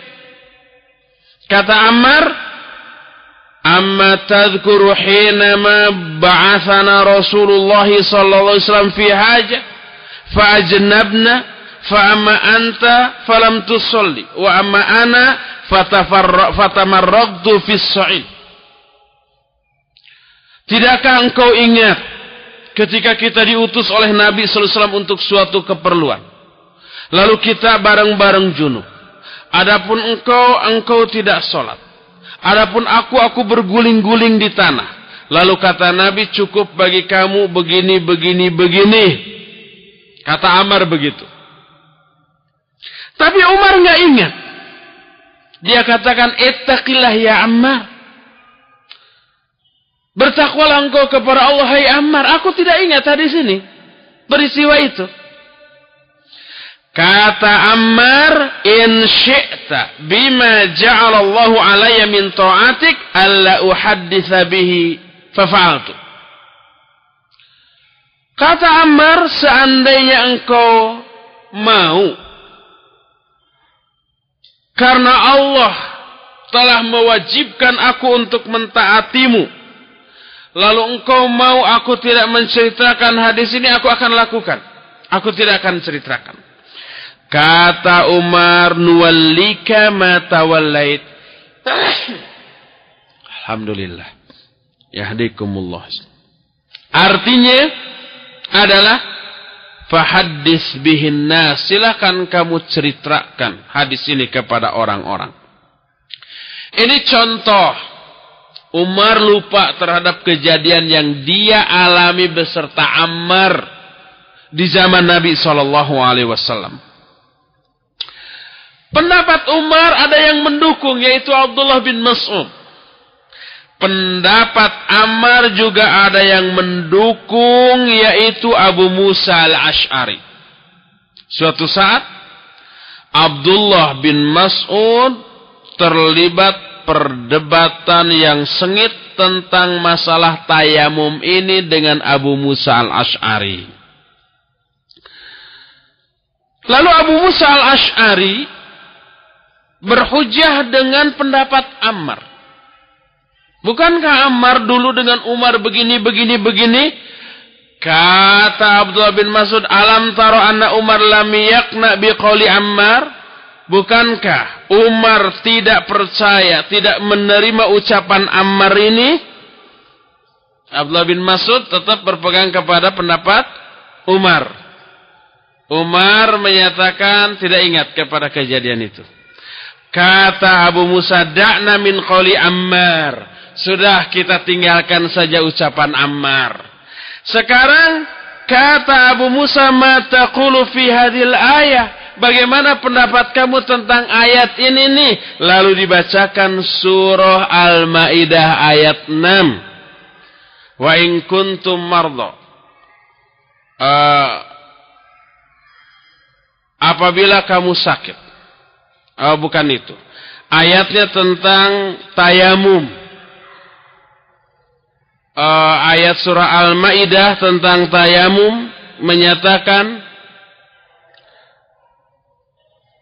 Kata Ammar, "Amma tadhkuru hinama ba'athana Rasulullah sallallahu alaihi wasallam fi hajah?" fa'ajnabna fa'amma anta falam tusalli. Wa amma ana fatamarraqtu fis sa'id Tidakkah engkau ingat ketika kita diutus oleh Nabi sallallahu alaihi wasallam untuk suatu keperluan? Lalu kita bareng-bareng junub. Adapun engkau engkau tidak salat adapun aku aku berguling-guling di tanah. Lalu kata Nabi cukup bagi kamu begini begini begini kata Amar begitu tapi Umar nggak ingat. Dia katakan, Ittaqillah ya Ammar. Bertakwalah engkau kepada Allah, hai Ammar. Aku tidak ingat tadi sini. Peristiwa itu. Kata Ammar, In syi'ta bima ja'alallahu alaya min ta'atik, alla uhadditha bihi fafa'altu. Kata Ammar, seandainya engkau mau karena Allah telah mewajibkan aku untuk mentaatimu. Lalu engkau mau aku tidak menceritakan hadis ini, aku akan lakukan. Aku tidak akan ceritakan. Kata Umar, nuwallika ma tawallait. Alhamdulillah. Yahdikumullah. Artinya adalah Fahaddis bihin nas. Silahkan kamu ceritakan hadis ini kepada orang-orang. Ini contoh. Umar lupa terhadap kejadian yang dia alami beserta Ammar di zaman Nabi Shallallahu Alaihi Wasallam. Pendapat Umar ada yang mendukung yaitu Abdullah bin Mas'ud. Pendapat Ammar juga ada yang mendukung yaitu Abu Musa al-Ash'ari. Suatu saat Abdullah bin Mas'ud terlibat perdebatan yang sengit tentang masalah tayamum ini dengan Abu Musa al-Ash'ari. Lalu Abu Musa al-Ash'ari berhujah dengan pendapat Ammar. Bukankah Ammar dulu dengan Umar begini, begini, begini? Kata Abdullah bin Mas'ud, Alam taro anna Umar lam yakna biqauli Ammar? Bukankah Umar tidak percaya, tidak menerima ucapan Ammar ini? Abdullah bin Mas'ud tetap berpegang kepada pendapat Umar. Umar menyatakan tidak ingat kepada kejadian itu. Kata Abu Musa, da'na min Ammar. Sudah kita tinggalkan saja ucapan Ammar. Sekarang kata Abu Musa ma taqulu fi hadhil ayah. Bagaimana pendapat kamu tentang ayat ini nih? Lalu dibacakan surah Al-Maidah ayat 6. Wa in kuntum mardo. Uh, apabila kamu sakit. Oh, bukan itu. Ayatnya tentang tayamum uh, ayat surah Al-Maidah tentang tayamum menyatakan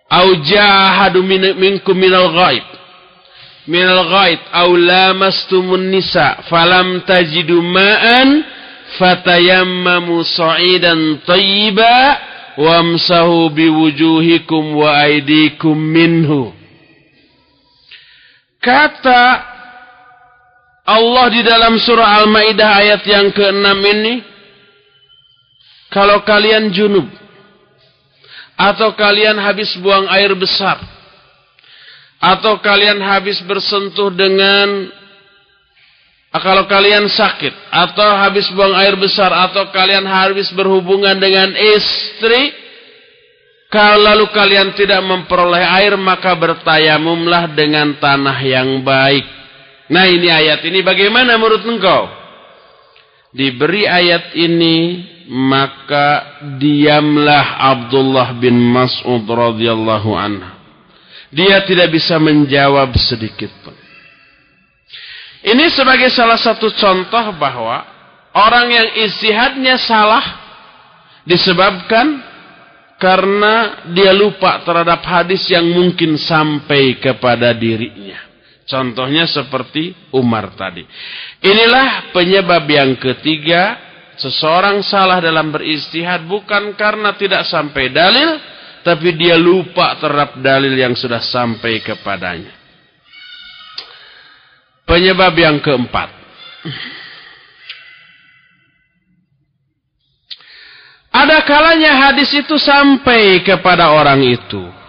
Aujahadu minkum minal ghaib. Minal ghaib aw lamastumun nisa falam tajidu ma'an fatayammamu sa'idan tayyiba wamsahu biwujuhikum wa aidikum minhu. Kata Allah di dalam surah Al-Maidah ayat yang ke-6 ini kalau kalian junub atau kalian habis buang air besar atau kalian habis bersentuh dengan kalau kalian sakit atau habis buang air besar atau kalian habis berhubungan dengan istri kalau lalu kalian tidak memperoleh air maka bertayamumlah dengan tanah yang baik Nah ini ayat ini bagaimana menurut engkau? Diberi ayat ini maka diamlah Abdullah bin Mas'ud radhiyallahu anhu. Dia tidak bisa menjawab sedikit pun. Ini sebagai salah satu contoh bahwa orang yang istihadnya salah disebabkan karena dia lupa terhadap hadis yang mungkin sampai kepada dirinya. Contohnya seperti Umar tadi. Inilah penyebab yang ketiga. Seseorang salah dalam beristihad bukan karena tidak sampai dalil. tapi dia lupa terhadap dalil yang sudah sampai kepadanya. Penyebab yang keempat. Ada kalanya hadis itu sampai kepada orang itu.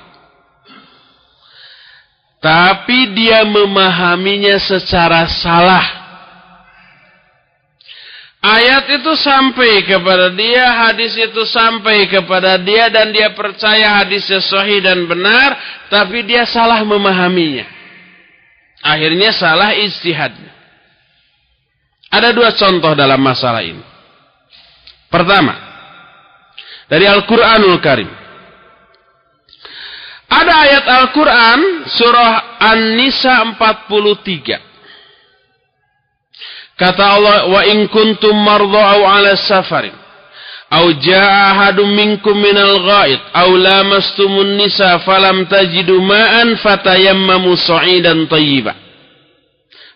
Tapi dia memahaminya secara salah. Ayat itu sampai kepada dia, hadis itu sampai kepada dia dan dia percaya hadisnya sahih dan benar, tapi dia salah memahaminya. Akhirnya salah istihadnya. Ada dua contoh dalam masalah ini. Pertama, dari Al-Quranul Karim. Ada ayat Al-Quran surah An-Nisa 43. Kata Allah, "Wa in kuntum mardha aw 'ala safarin aw jaa minkum minal ghaid aw lamastumun nisa falam tajidu ma'an fatayammamu sa'idan thayyiba."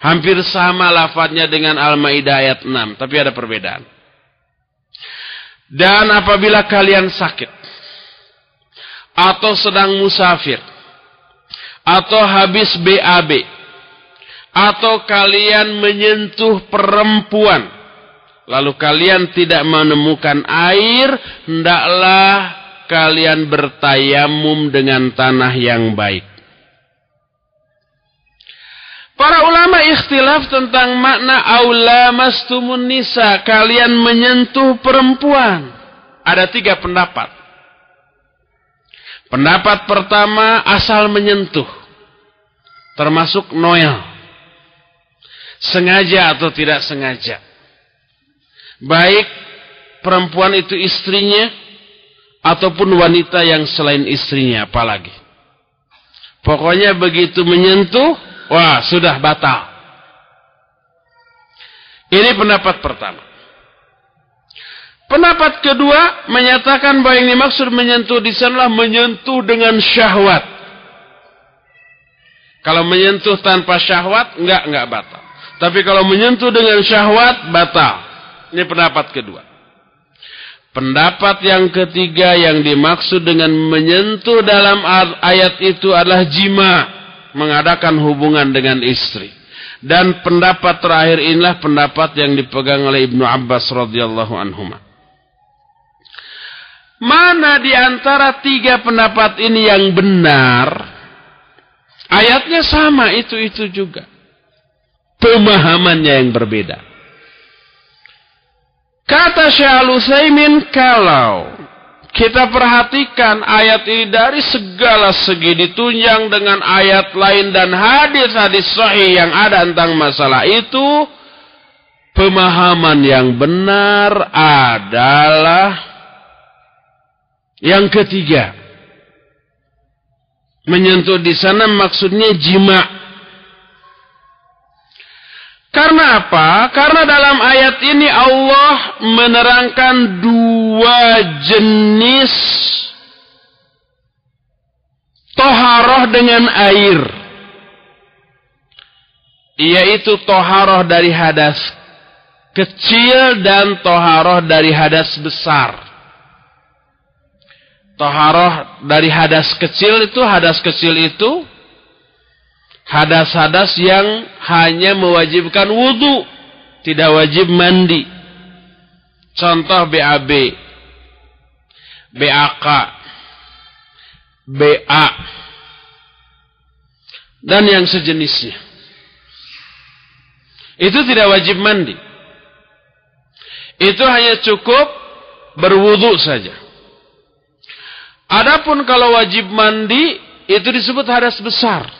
Hampir sama lafadznya dengan Al-Maidah ayat 6, tapi ada perbedaan. Dan apabila kalian sakit atau sedang musafir atau habis BAB atau kalian menyentuh perempuan lalu kalian tidak menemukan air hendaklah kalian bertayamum dengan tanah yang baik Para ulama ikhtilaf tentang makna aula mastumun nisa, kalian menyentuh perempuan. Ada tiga pendapat. Pendapat pertama asal menyentuh. Termasuk Noel sengaja atau tidak sengaja. Baik perempuan itu istrinya ataupun wanita yang selain istrinya apalagi. Pokoknya begitu menyentuh, wah sudah batal. Ini pendapat pertama. Pendapat kedua menyatakan bahwa yang dimaksud menyentuh di sanalah menyentuh dengan syahwat. Kalau menyentuh tanpa syahwat, enggak, enggak batal. Tapi kalau menyentuh dengan syahwat, batal. Ini pendapat kedua. Pendapat yang ketiga yang dimaksud dengan menyentuh dalam ayat itu adalah jima. Mengadakan hubungan dengan istri. Dan pendapat terakhir inilah pendapat yang dipegang oleh Ibnu Abbas radhiyallahu anhu. Mana di antara tiga pendapat ini yang benar? Ayatnya sama itu-itu juga pemahamannya yang berbeda. Kata Syekh kalau kita perhatikan ayat ini dari segala segi ditunjang dengan ayat lain dan hadis-hadis sahih yang ada tentang masalah itu, pemahaman yang benar adalah yang ketiga. Menyentuh di sana maksudnya jima' Karena apa? Karena dalam ayat ini Allah menerangkan dua jenis toharoh dengan air. Yaitu toharoh dari hadas kecil dan toharoh dari hadas besar. Toharoh dari hadas kecil itu, hadas kecil itu hadas-hadas yang hanya mewajibkan wudhu, tidak wajib mandi. Contoh BAB, BAK, BA, dan yang sejenisnya. Itu tidak wajib mandi. Itu hanya cukup berwudhu saja. Adapun kalau wajib mandi, itu disebut hadas besar.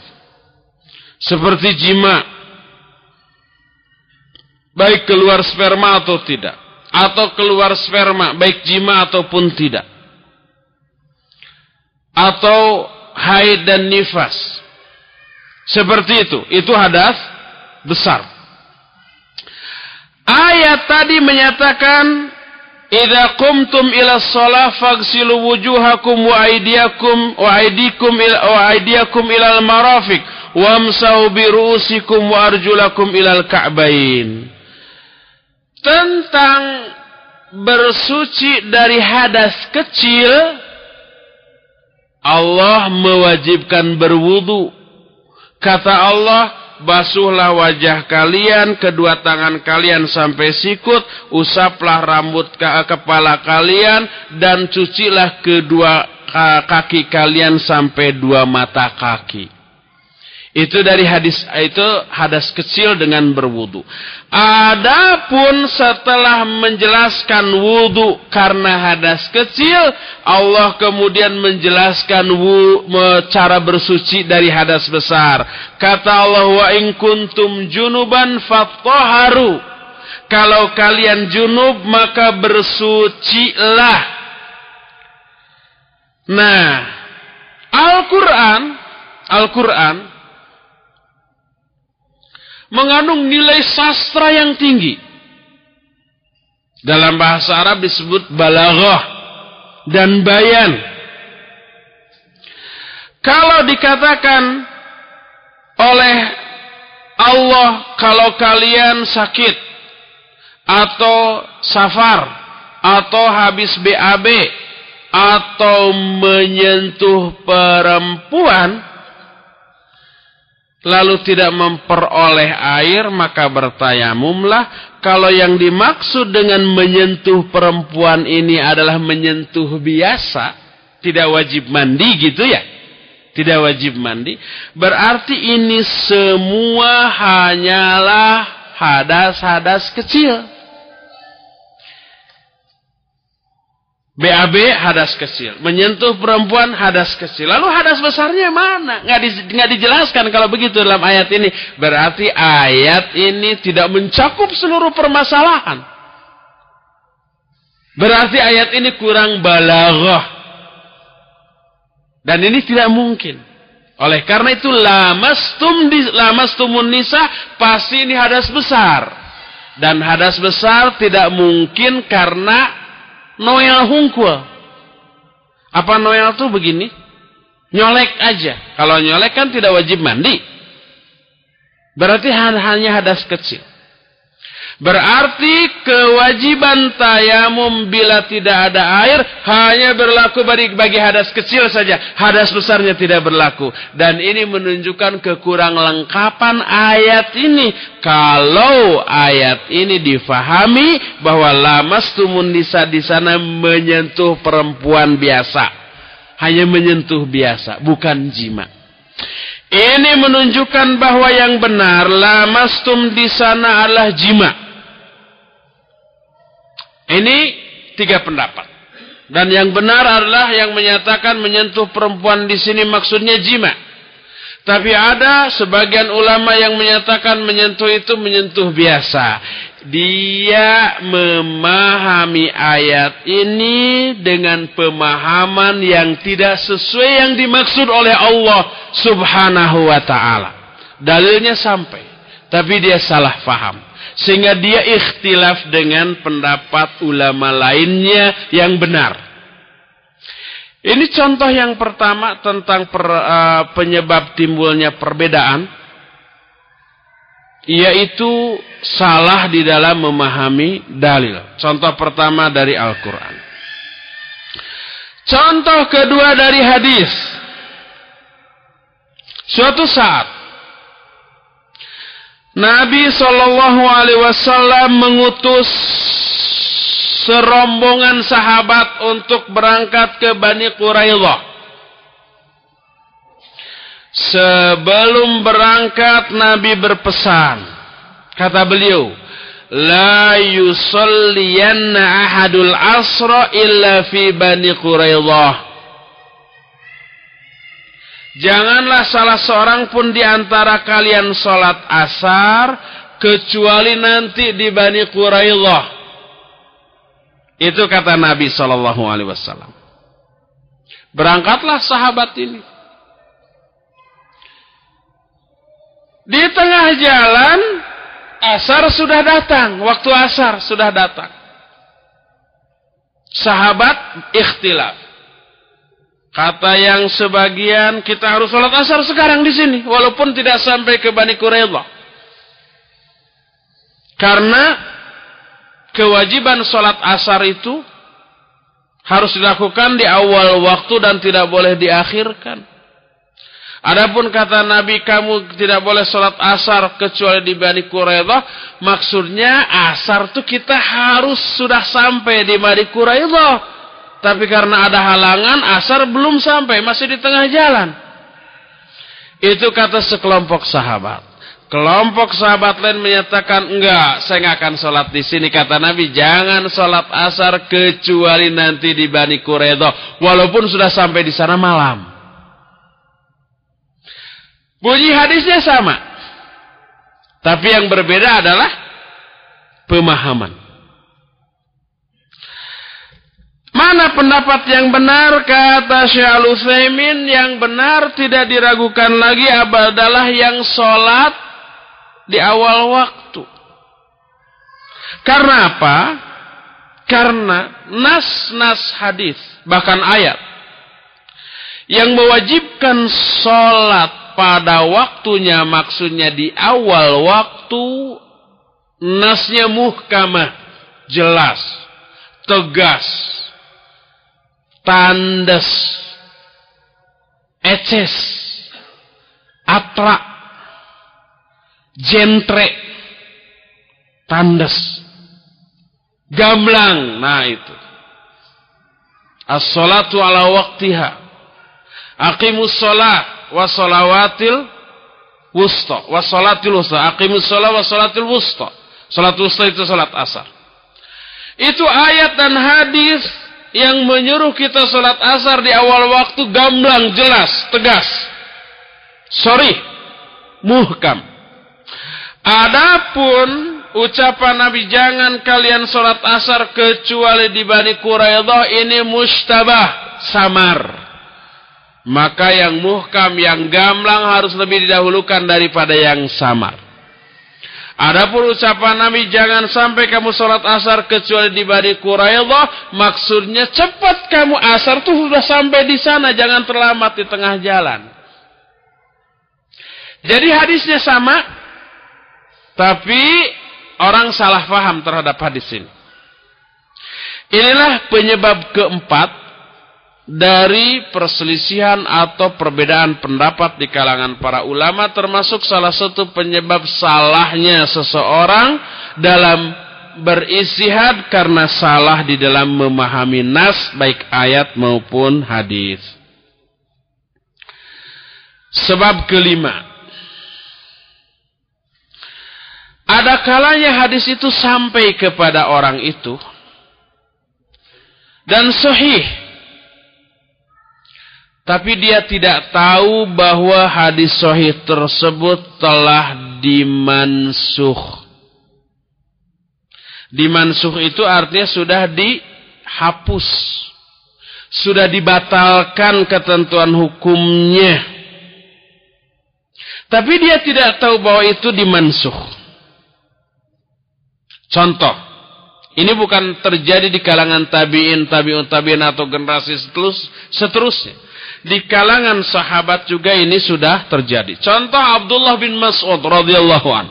Seperti jima. Baik keluar sperma atau tidak. Atau keluar sperma baik jima ataupun tidak. Atau haid dan nifas. Seperti itu. Itu hadas besar. Ayat tadi menyatakan Idza qumtum ila shalah faghsilu wujuhakum wa aydiyakum wa aydikum ila wa aydiyakum ila al-marafiq wamsahu bi ru'usikum wa arjulakum ilal ka'bain. Tentang bersuci dari hadas kecil Allah mewajibkan berwudu. Kata Allah, basuhlah wajah kalian, kedua tangan kalian sampai sikut, usaplah rambut ke kepala kalian, dan cucilah kedua kaki kalian sampai dua mata kaki. Itu dari hadis itu hadas kecil dengan berwudu. Adapun setelah menjelaskan wudu karena hadas kecil, Allah kemudian menjelaskan wu, cara bersuci dari hadas besar. Kata Allah wa in kuntum junuban fattoharu. Kalau kalian junub maka bersucilah. Nah, Al-Quran, Al-Quran mengandung nilai sastra yang tinggi. Dalam bahasa Arab disebut balaghah dan bayan. Kalau dikatakan oleh Allah kalau kalian sakit atau safar atau habis BAB atau menyentuh perempuan lalu tidak memperoleh air maka bertayamumlah. Kalau yang dimaksud dengan menyentuh perempuan ini adalah menyentuh biasa tidak wajib mandi gitu ya? Tidak wajib mandi. Berarti ini semua hanyalah hadas-hadas kecil BAB hadas kecil. Menyentuh perempuan hadas kecil. Lalu hadas besarnya mana? Nggak, di, nggak dijelaskan kalau begitu dalam ayat ini. Berarti ayat ini tidak mencakup seluruh permasalahan. Berarti ayat ini kurang balaghah. Dan ini tidak mungkin. Oleh karena itu lamastum di lamastumun nisa pasti ini hadas besar. Dan hadas besar tidak mungkin karena Noel hungkul. Apa Noel tuh begini? Nyolek aja. Kalau nyolek kan tidak wajib mandi. Berarti hanya hadas kecil. Berarti kewajiban tayamum bila tidak ada air hanya berlaku bagi, hadas kecil saja. Hadas besarnya tidak berlaku. Dan ini menunjukkan kekurang lengkapan ayat ini. Kalau ayat ini difahami bahwa lamas tumun nisa di sana menyentuh perempuan biasa. Hanya menyentuh biasa, bukan jima. Ini menunjukkan bahwa yang benar lamastum di sana adalah jima. Ini tiga pendapat. Dan yang benar adalah yang menyatakan menyentuh perempuan di sini maksudnya jima. Tapi ada sebagian ulama yang menyatakan menyentuh itu menyentuh biasa. Dia memahami ayat ini dengan pemahaman yang tidak sesuai yang dimaksud oleh Allah subhanahu wa ta'ala. Dalilnya sampai. Tapi dia salah faham. Sehingga dia ikhtilaf dengan pendapat ulama lainnya yang benar. Ini contoh yang pertama tentang per, uh, penyebab timbulnya perbedaan. Yaitu salah di dalam memahami dalil. Contoh pertama dari Al-Quran. Contoh kedua dari hadis. Suatu saat Nabi Shallallahu Alaihi Wasallam mengutus serombongan sahabat untuk berangkat ke Bani Quraidah. Sebelum berangkat Nabi berpesan. Kata beliau, La yusalliyanna ahadul asra illa fi Bani Quraidah. Janganlah salah seorang pun di antara kalian sholat asar kecuali nanti di Bani Quraidah. Itu kata Nabi Shallallahu Alaihi Wasallam. Berangkatlah sahabat ini. Di tengah jalan asar sudah datang, waktu asar sudah datang. Sahabat ikhtilaf. Kata yang sebagian kita harus sholat asar sekarang di sini, walaupun tidak sampai ke Bani Quraidah. Karena kewajiban sholat asar itu Harus dilakukan di awal waktu dan tidak boleh diakhirkan. Adapun kata Nabi kamu tidak boleh sholat asar kecuali di Bani Quraidah. Maksudnya asar tuh kita harus sudah sampai di Bani Quraidah. Tapi karena ada halangan asar belum sampai masih di tengah jalan. Itu kata sekelompok sahabat. Kelompok sahabat lain menyatakan enggak, saya enggak akan sholat di sini. Kata Nabi, jangan sholat asar kecuali nanti di Bani Quraidah. Walaupun sudah sampai di sana malam. Bunyi hadisnya sama. Tapi yang berbeda adalah pemahaman. Mana pendapat yang benar kata Syekh al yang benar tidak diragukan lagi adalah yang sholat di awal waktu. Karena apa? Karena nas-nas hadis bahkan ayat yang mewajibkan sholat pada waktunya maksudnya di awal waktu nasnya muhkamah jelas tegas tandas eces. Atra jentre tandas gamblang. Nah itu. As-salatu ala waktiha aqimus salat wasolawatil wusta. Wasolatil wusta. Aqimus sholat wasolatil wusta. Salat wusta itu salat asar. Itu ayat dan hadis yang menyuruh kita salat asar di awal waktu gamblang jelas tegas. Sorry muhkam. Adapun ucapan Nabi jangan kalian salat asar kecuali di Bani Quraidah ini mustabah samar. Maka yang muhkam, yang gamblang harus lebih didahulukan daripada yang samar. Adapun ucapan Nabi jangan sampai kamu sholat asar kecuali di Bani Quraidah. Maksudnya cepat kamu asar tuh sudah sampai di sana. Jangan terlambat di tengah jalan. Jadi hadisnya sama. Tapi orang salah faham terhadap hadis ini. Inilah penyebab keempat dari perselisihan atau perbedaan pendapat di kalangan para ulama termasuk salah satu penyebab salahnya seseorang dalam beristihad karena salah di dalam memahami nas baik ayat maupun hadis. Sebab kelima. Ada kalanya hadis itu sampai kepada orang itu dan sahih tapi dia tidak tahu bahwa hadis sahih tersebut telah dimansuh. Dimansuh itu artinya sudah dihapus. Sudah dibatalkan ketentuan hukumnya. Tapi dia tidak tahu bahwa itu dimansuh. Contoh. Ini bukan terjadi di kalangan tabi'in, tabi'un tabi'in atau generasi seterusnya di kalangan sahabat juga ini sudah terjadi. Contoh Abdullah bin Mas'ud radhiyallahu an.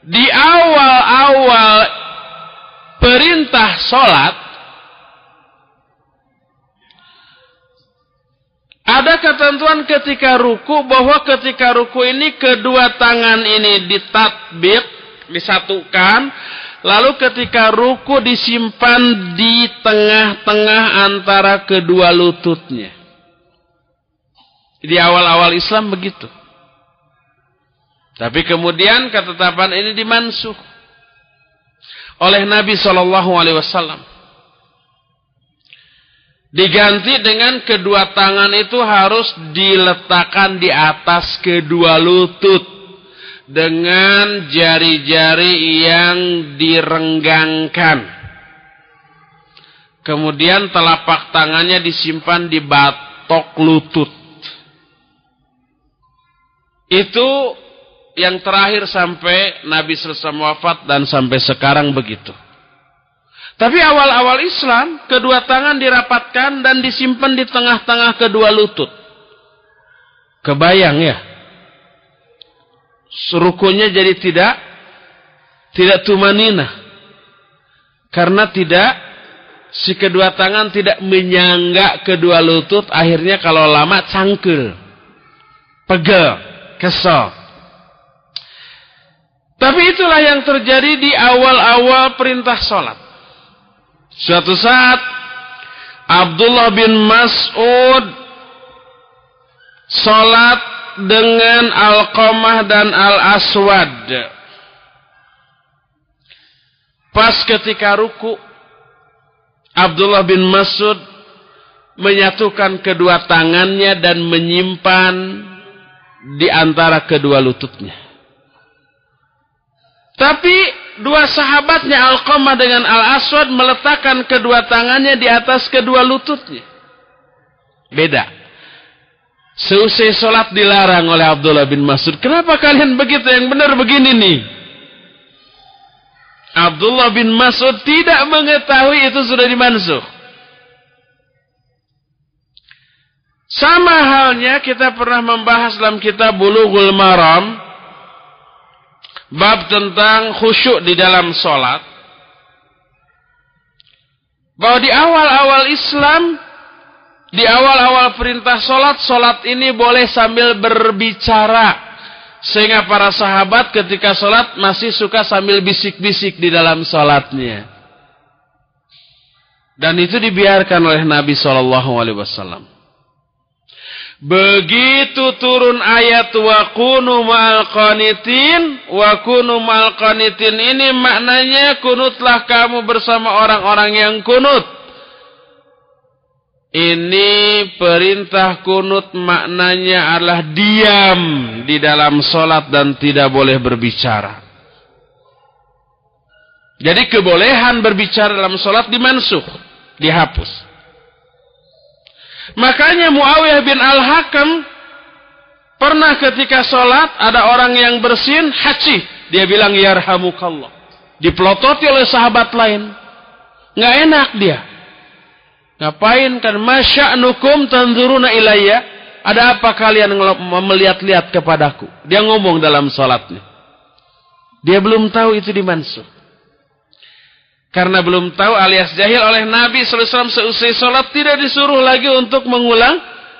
Di awal-awal perintah salat ada ketentuan ketika ruku bahwa ketika ruku ini kedua tangan ini ditatbik, disatukan Lalu ketika ruku disimpan di tengah-tengah antara kedua lututnya. Di awal-awal Islam begitu. Tapi kemudian ketetapan ini dimansuh oleh Nabi Shallallahu Alaihi Wasallam. Diganti dengan kedua tangan itu harus diletakkan di atas kedua lutut dengan jari-jari yang direnggangkan. Kemudian telapak tangannya disimpan di batok lutut. Itu yang terakhir sampai Nabi selesai wafat dan sampai sekarang begitu. Tapi awal-awal Islam, kedua tangan dirapatkan dan disimpan di tengah-tengah kedua lutut. Kebayang ya? Rukunya jadi tidak tidak tumanina. Karena tidak si kedua tangan tidak menyangga kedua lutut akhirnya kalau lama cangkel. Pegel, kesel. Tapi itulah yang terjadi di awal-awal perintah sholat. Suatu saat Abdullah bin Mas'ud sholat dengan Al-Qamah dan Al-Aswad. Pas ketika ruku, Abdullah bin Mas'ud menyatukan kedua tangannya dan menyimpan di antara kedua lututnya. Tapi dua sahabatnya Al-Qamah dengan Al-Aswad meletakkan kedua tangannya di atas kedua lututnya. Beda. Seusai sholat dilarang oleh Abdullah bin Mas'ud. Kenapa kalian begitu? Yang benar begini nih. Abdullah bin Mas'ud tidak mengetahui itu sudah dimansuh. Sama halnya kita pernah membahas dalam kitab Bulughul Maram bab tentang khusyuk di dalam sholat. Bahwa di awal-awal Islam, di awal-awal perintah sholat, sholat ini boleh sambil berbicara. Sehingga para sahabat ketika sholat masih suka sambil bisik-bisik di dalam sholatnya. Dan itu dibiarkan oleh Nabi SAW. Begitu turun ayat wa kunu ma'al qanitin wa kunu ma'al qanitin ini maknanya kunutlah kamu bersama orang-orang yang kunut. Ini perintah kunut maknanya adalah diam di dalam solat dan tidak boleh berbicara. Jadi kebolehan berbicara dalam solat dimansuh, dihapus. Makanya Muawiyah bin Al-Hakam pernah ketika sholat ada orang yang bersin haji. Dia bilang yarhamukallah. Dipelototi oleh sahabat lain. Nggak enak dia. Ngapain kan masya'nukum tanzuruna ilayya? Ada apa kalian melihat-lihat kepadaku? Dia ngomong dalam sholatnya. Dia belum tahu itu dimansuh. Karena belum tahu alias jahil oleh Nabi SAW seusai sholat tidak disuruh lagi untuk mengulang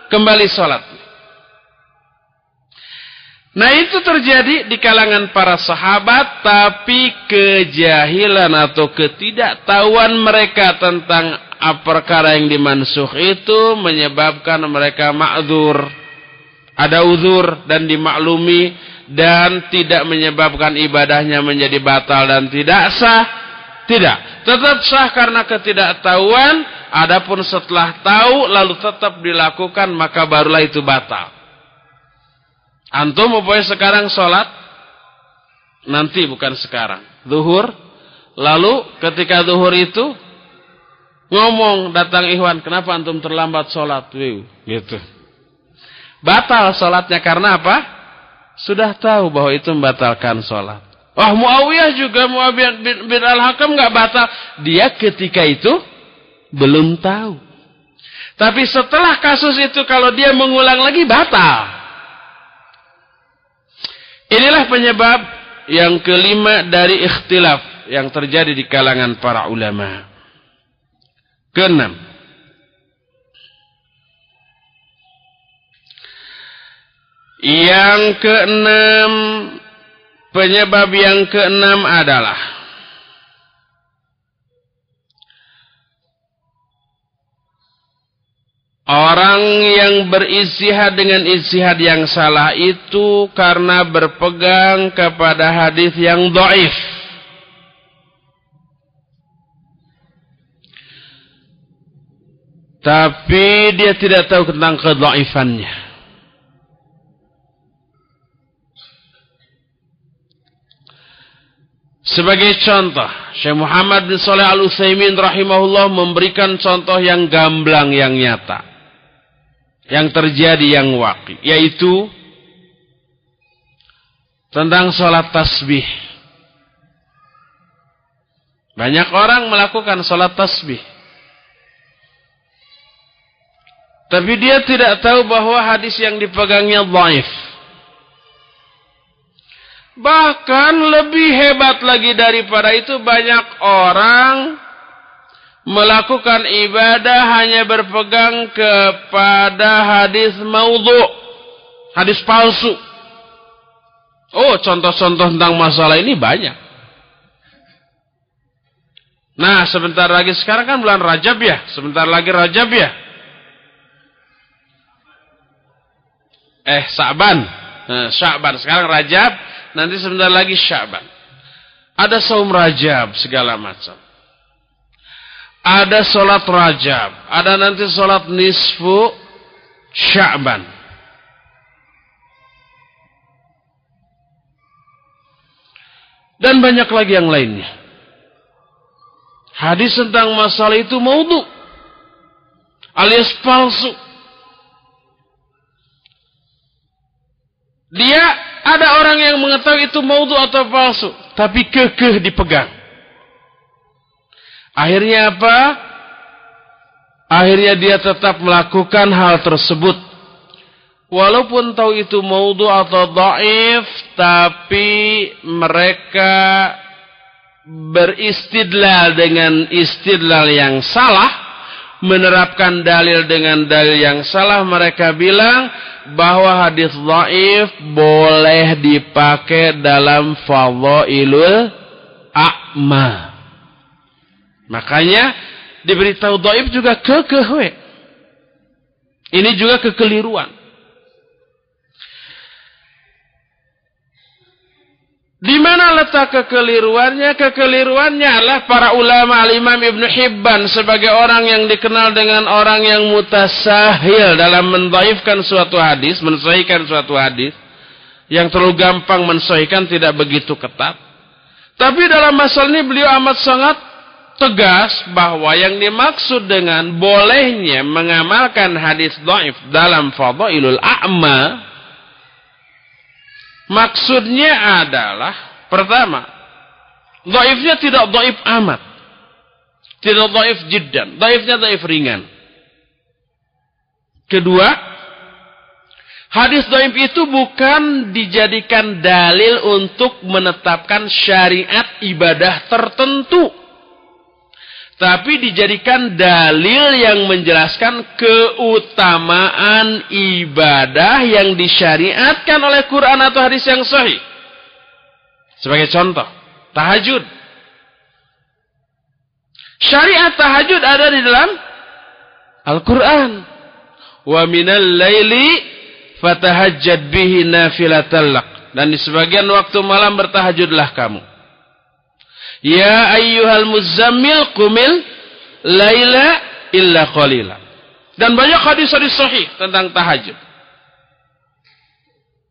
kembali sholat. Nah itu terjadi di kalangan para sahabat tapi kejahilan atau ketidaktahuan mereka tentang perkara yang dimansuh itu menyebabkan mereka ma'zur. Ada uzur dan dimaklumi dan tidak menyebabkan ibadahnya menjadi batal dan tidak sah tidak. Tetap sah karena ketidaktahuan. Adapun setelah tahu lalu tetap dilakukan maka barulah itu batal. Antum upaya sekarang sholat. Nanti bukan sekarang. Zuhur. Lalu ketika zuhur itu. Ngomong datang Ikhwan. Kenapa antum terlambat sholat? Gitu. Batal sholatnya karena apa? Sudah tahu bahwa itu membatalkan sholat. Wah Muawiyah juga Muawiyah bin, bin Al-Hakam nggak batal. Dia ketika itu belum tahu. Tapi setelah kasus itu kalau dia mengulang lagi batal. Inilah penyebab yang kelima dari ikhtilaf yang terjadi di kalangan para ulama. Keenam. Yang keenam Penyebab yang keenam adalah Orang yang beristihad dengan istihad yang salah itu karena berpegang kepada hadis yang doif. Tapi dia tidak tahu tentang kedoifannya. Sebagai contoh, Syekh Muhammad bin Saleh Al-Utsaimin rahimahullah memberikan contoh yang gamblang yang nyata. Yang terjadi yang waki, yaitu tentang sholat tasbih. Banyak orang melakukan sholat tasbih. Tapi dia tidak tahu bahwa hadis yang dipegangnya dhaif. Bahkan lebih hebat lagi daripada itu banyak orang melakukan ibadah hanya berpegang kepada hadis maudhu, hadis palsu. Oh, contoh-contoh tentang masalah ini banyak. Nah, sebentar lagi sekarang kan bulan Rajab ya, sebentar lagi Rajab ya. Eh, Sa'ban. Nah, Sya'ban. Sekarang Rajab, nanti sebentar lagi Sya'ban. Ada saum Rajab segala macam. Ada sholat Rajab, ada nanti sholat nisfu Sya'ban. Dan banyak lagi yang lainnya. Hadis tentang masalah itu maudhu alias palsu. Dia ada orang yang mengetahui itu maudhu atau palsu, tapi kekeh dipegang. Akhirnya apa? Akhirnya dia tetap melakukan hal tersebut. Walaupun tahu itu maudhu atau dhaif, tapi mereka beristidlal dengan istidlal yang salah menerapkan dalil dengan dalil yang salah mereka bilang bahwa hadis dhaif boleh dipakai dalam fadhailul a'ma. Makanya diberitahu dhaif juga kekeh Ini juga kekeliruan. Di mana letak kekeliruannya? Kekeliruannya adalah para ulama al-Imam Ibn Hibban sebagai orang yang dikenal dengan orang yang mutasahil dalam mendaifkan suatu hadis, mensahihkan suatu hadis. Yang terlalu gampang mensahihkan tidak begitu ketat. Tapi dalam masalah ini beliau amat sangat tegas bahwa yang dimaksud dengan bolehnya mengamalkan hadis daif dalam fadailul a'ma Maksudnya adalah pertama, dhaifnya tidak dhaif amat. Tidak dhaif jiddan, dhaifnya dhaif ringan. Kedua, hadis dhaif itu bukan dijadikan dalil untuk menetapkan syariat ibadah tertentu tapi dijadikan dalil yang menjelaskan keutamaan ibadah yang disyariatkan oleh Quran atau hadis yang sahih. Sebagai contoh, tahajud. Syariat tahajud ada di dalam Al-Quran. Wa minal laili fatahajjad bihi nafilatallak. Dan di sebagian waktu malam bertahajudlah kamu. Ya ayyuhal muzammil kumil laila illa qalila. Dan banyak hadis-hadis sahih tentang tahajud.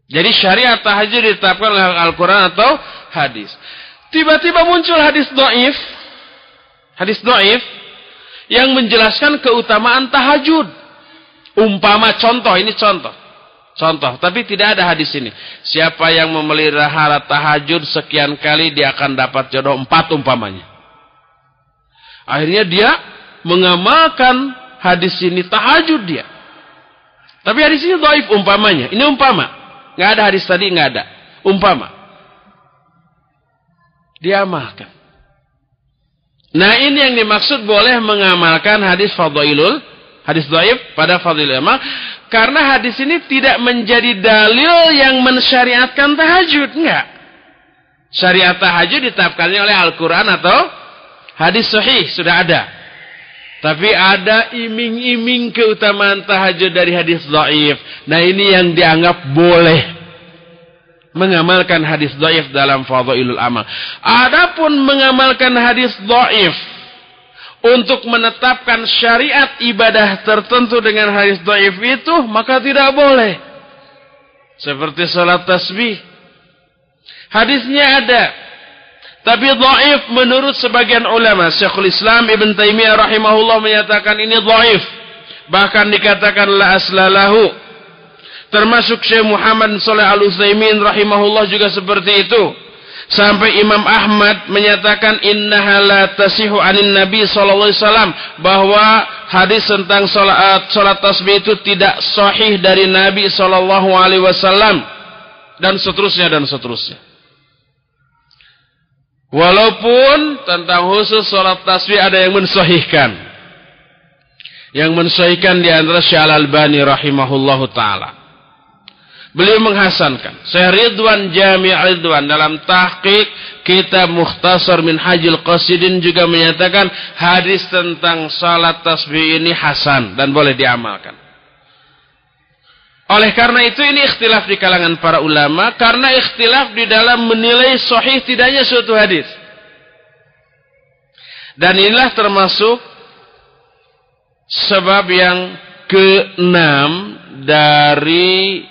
Jadi syariat tahajud ditetapkan oleh Al-Quran atau hadis. Tiba-tiba muncul hadis do'if. Hadis do'if. Yang menjelaskan keutamaan tahajud. Umpama contoh, ini contoh. Contoh, tapi tidak ada hadis ini. Siapa yang memelihara tahajud sekian kali dia akan dapat jodoh empat umpamanya. Akhirnya dia mengamalkan hadis ini tahajud dia. Tapi hadis ini doif umpamanya. Ini umpama. Nggak ada hadis tadi nggak ada. Umpama. Dia amalkan. Nah ini yang dimaksud boleh mengamalkan hadis fadailul hadis doif pada fadailul amal karena hadis ini tidak menjadi dalil yang mensyariatkan tahajud. Enggak. Syariat tahajud ditetapkannya oleh Al-Quran atau hadis sahih. Sudah ada. Tapi ada iming-iming keutamaan tahajud dari hadis dhaif. Nah ini yang dianggap boleh mengamalkan hadis dhaif dalam fadhailul amal. Adapun mengamalkan hadis dhaif untuk menetapkan syariat ibadah tertentu dengan hadis dhaif itu maka tidak boleh. Seperti salat tasbih. Hadisnya ada. Tapi dhaif menurut sebagian ulama. Syekhul Islam Ibn Taimiyah rahimahullah menyatakan ini dhaif. Bahkan dikatakan la aslalahu. Termasuk Syekh Muhammad Saleh Al-Utsaimin rahimahullah juga seperti itu. Sampai Imam Ahmad menyatakan innaha la tasihu anin Nabi sallallahu alaihi wasallam bahwa hadis tentang salat salat tasbih itu tidak sahih dari Nabi sallallahu alaihi wasallam dan seterusnya dan seterusnya. Walaupun tentang khusus sholat tasbih ada yang mensahihkan. Yang mensahihkan di antara Syekh Al-Albani rahimahullahu taala. Beliau menghasankan. Syekh Ridwan Jami' Ridwan dalam tahqiq kitab Mukhtasar min Hajil Qasidin juga menyatakan hadis tentang salat tasbih ini hasan dan boleh diamalkan. Oleh karena itu ini ikhtilaf di kalangan para ulama karena ikhtilaf di dalam menilai sahih tidaknya suatu hadis. Dan inilah termasuk sebab yang keenam dari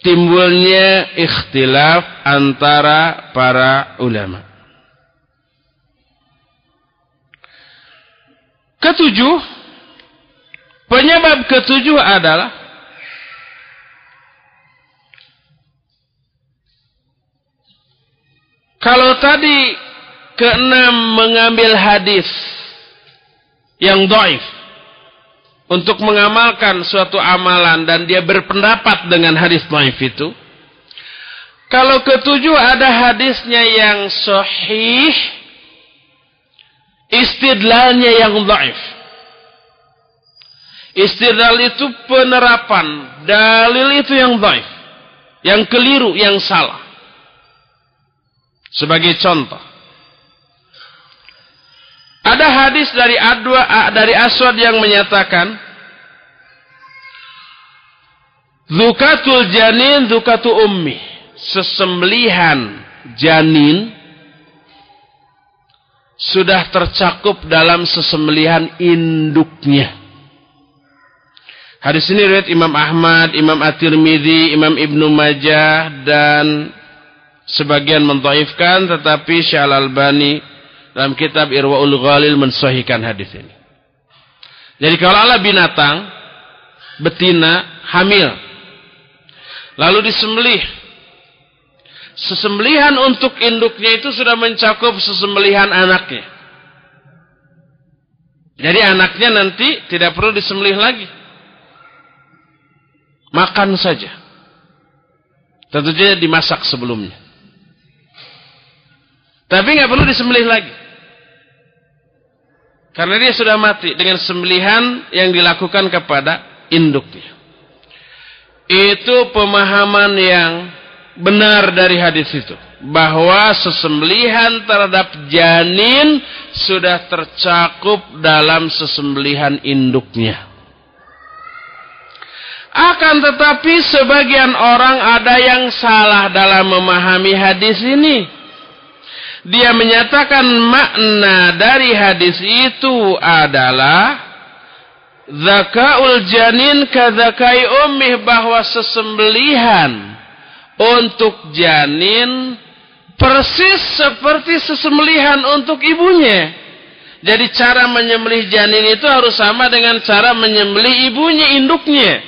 timbulnya ikhtilaf antara para ulama. Ketujuh Penyebab ketujuh adalah kalau tadi keenam mengambil hadis yang doif untuk mengamalkan suatu amalan dan dia berpendapat dengan hadis doif itu. Kalau ketujuh ada hadisnya yang sahih, istidlalnya yang doif. Istidlal itu penerapan. Dalil itu yang baik. Yang keliru, yang salah. Sebagai contoh. Ada hadis dari Adwa dari Aswad yang menyatakan Zukatul janin zukatu ummi. Sesembelihan janin sudah tercakup dalam sesembelihan induknya. Hadis ini riwayat Imam Ahmad, Imam At-Tirmidzi, Imam Ibnu Majah dan sebagian mentaifkan tetapi Syekh Al-Albani dalam kitab Irwaul Ghalil mensahihkan hadis ini. Jadi kalau Allah binatang betina hamil lalu disembelih sesembelihan untuk induknya itu sudah mencakup sesembelihan anaknya. Jadi anaknya nanti tidak perlu disembelih lagi. Makan saja. Tentu saja dimasak sebelumnya. Tapi nggak perlu disembelih lagi. Karena dia sudah mati dengan sembelihan yang dilakukan kepada induknya. Itu pemahaman yang benar dari hadis itu. Bahwa sesembelihan terhadap janin sudah tercakup dalam sesembelihan induknya. Akan tetapi sebagian orang ada yang salah dalam memahami hadis ini. Dia menyatakan makna dari hadis itu adalah Zakaul janin kadzakai ummih bahwa sesembelihan untuk janin persis seperti sesembelihan untuk ibunya. Jadi cara menyembelih janin itu harus sama dengan cara menyembelih ibunya induknya.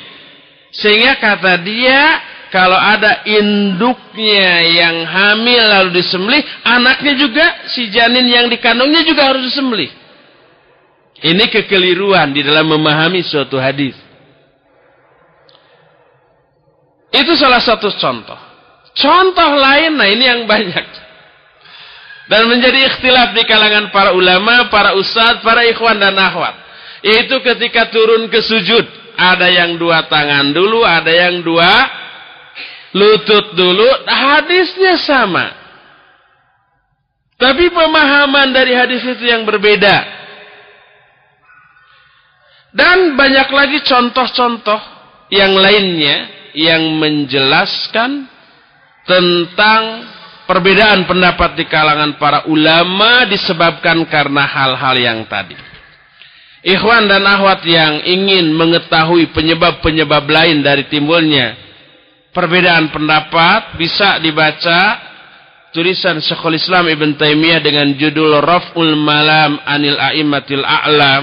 Sehingga kata dia, kalau ada induknya yang hamil lalu disembelih, anaknya juga, si janin yang dikandungnya juga harus disembelih. Ini kekeliruan di dalam memahami suatu hadis. Itu salah satu contoh. Contoh lain, nah ini yang banyak. Dan menjadi ikhtilaf di kalangan para ulama, para ustadz, para ikhwan dan akhwat. Yaitu ketika turun ke sujud. Ada yang dua tangan dulu, ada yang dua lutut dulu. Hadisnya sama. Tapi pemahaman dari hadis itu yang berbeda. Dan banyak lagi contoh-contoh yang lainnya yang menjelaskan tentang perbedaan pendapat di kalangan para ulama disebabkan karena hal-hal yang tadi. Ikhwan dan akhwat yang ingin mengetahui penyebab-penyebab lain dari timbulnya perbedaan pendapat bisa dibaca tulisan Syekhul Islam Ibn Taimiyah dengan judul Raf'ul Malam Anil A'immatil A'lam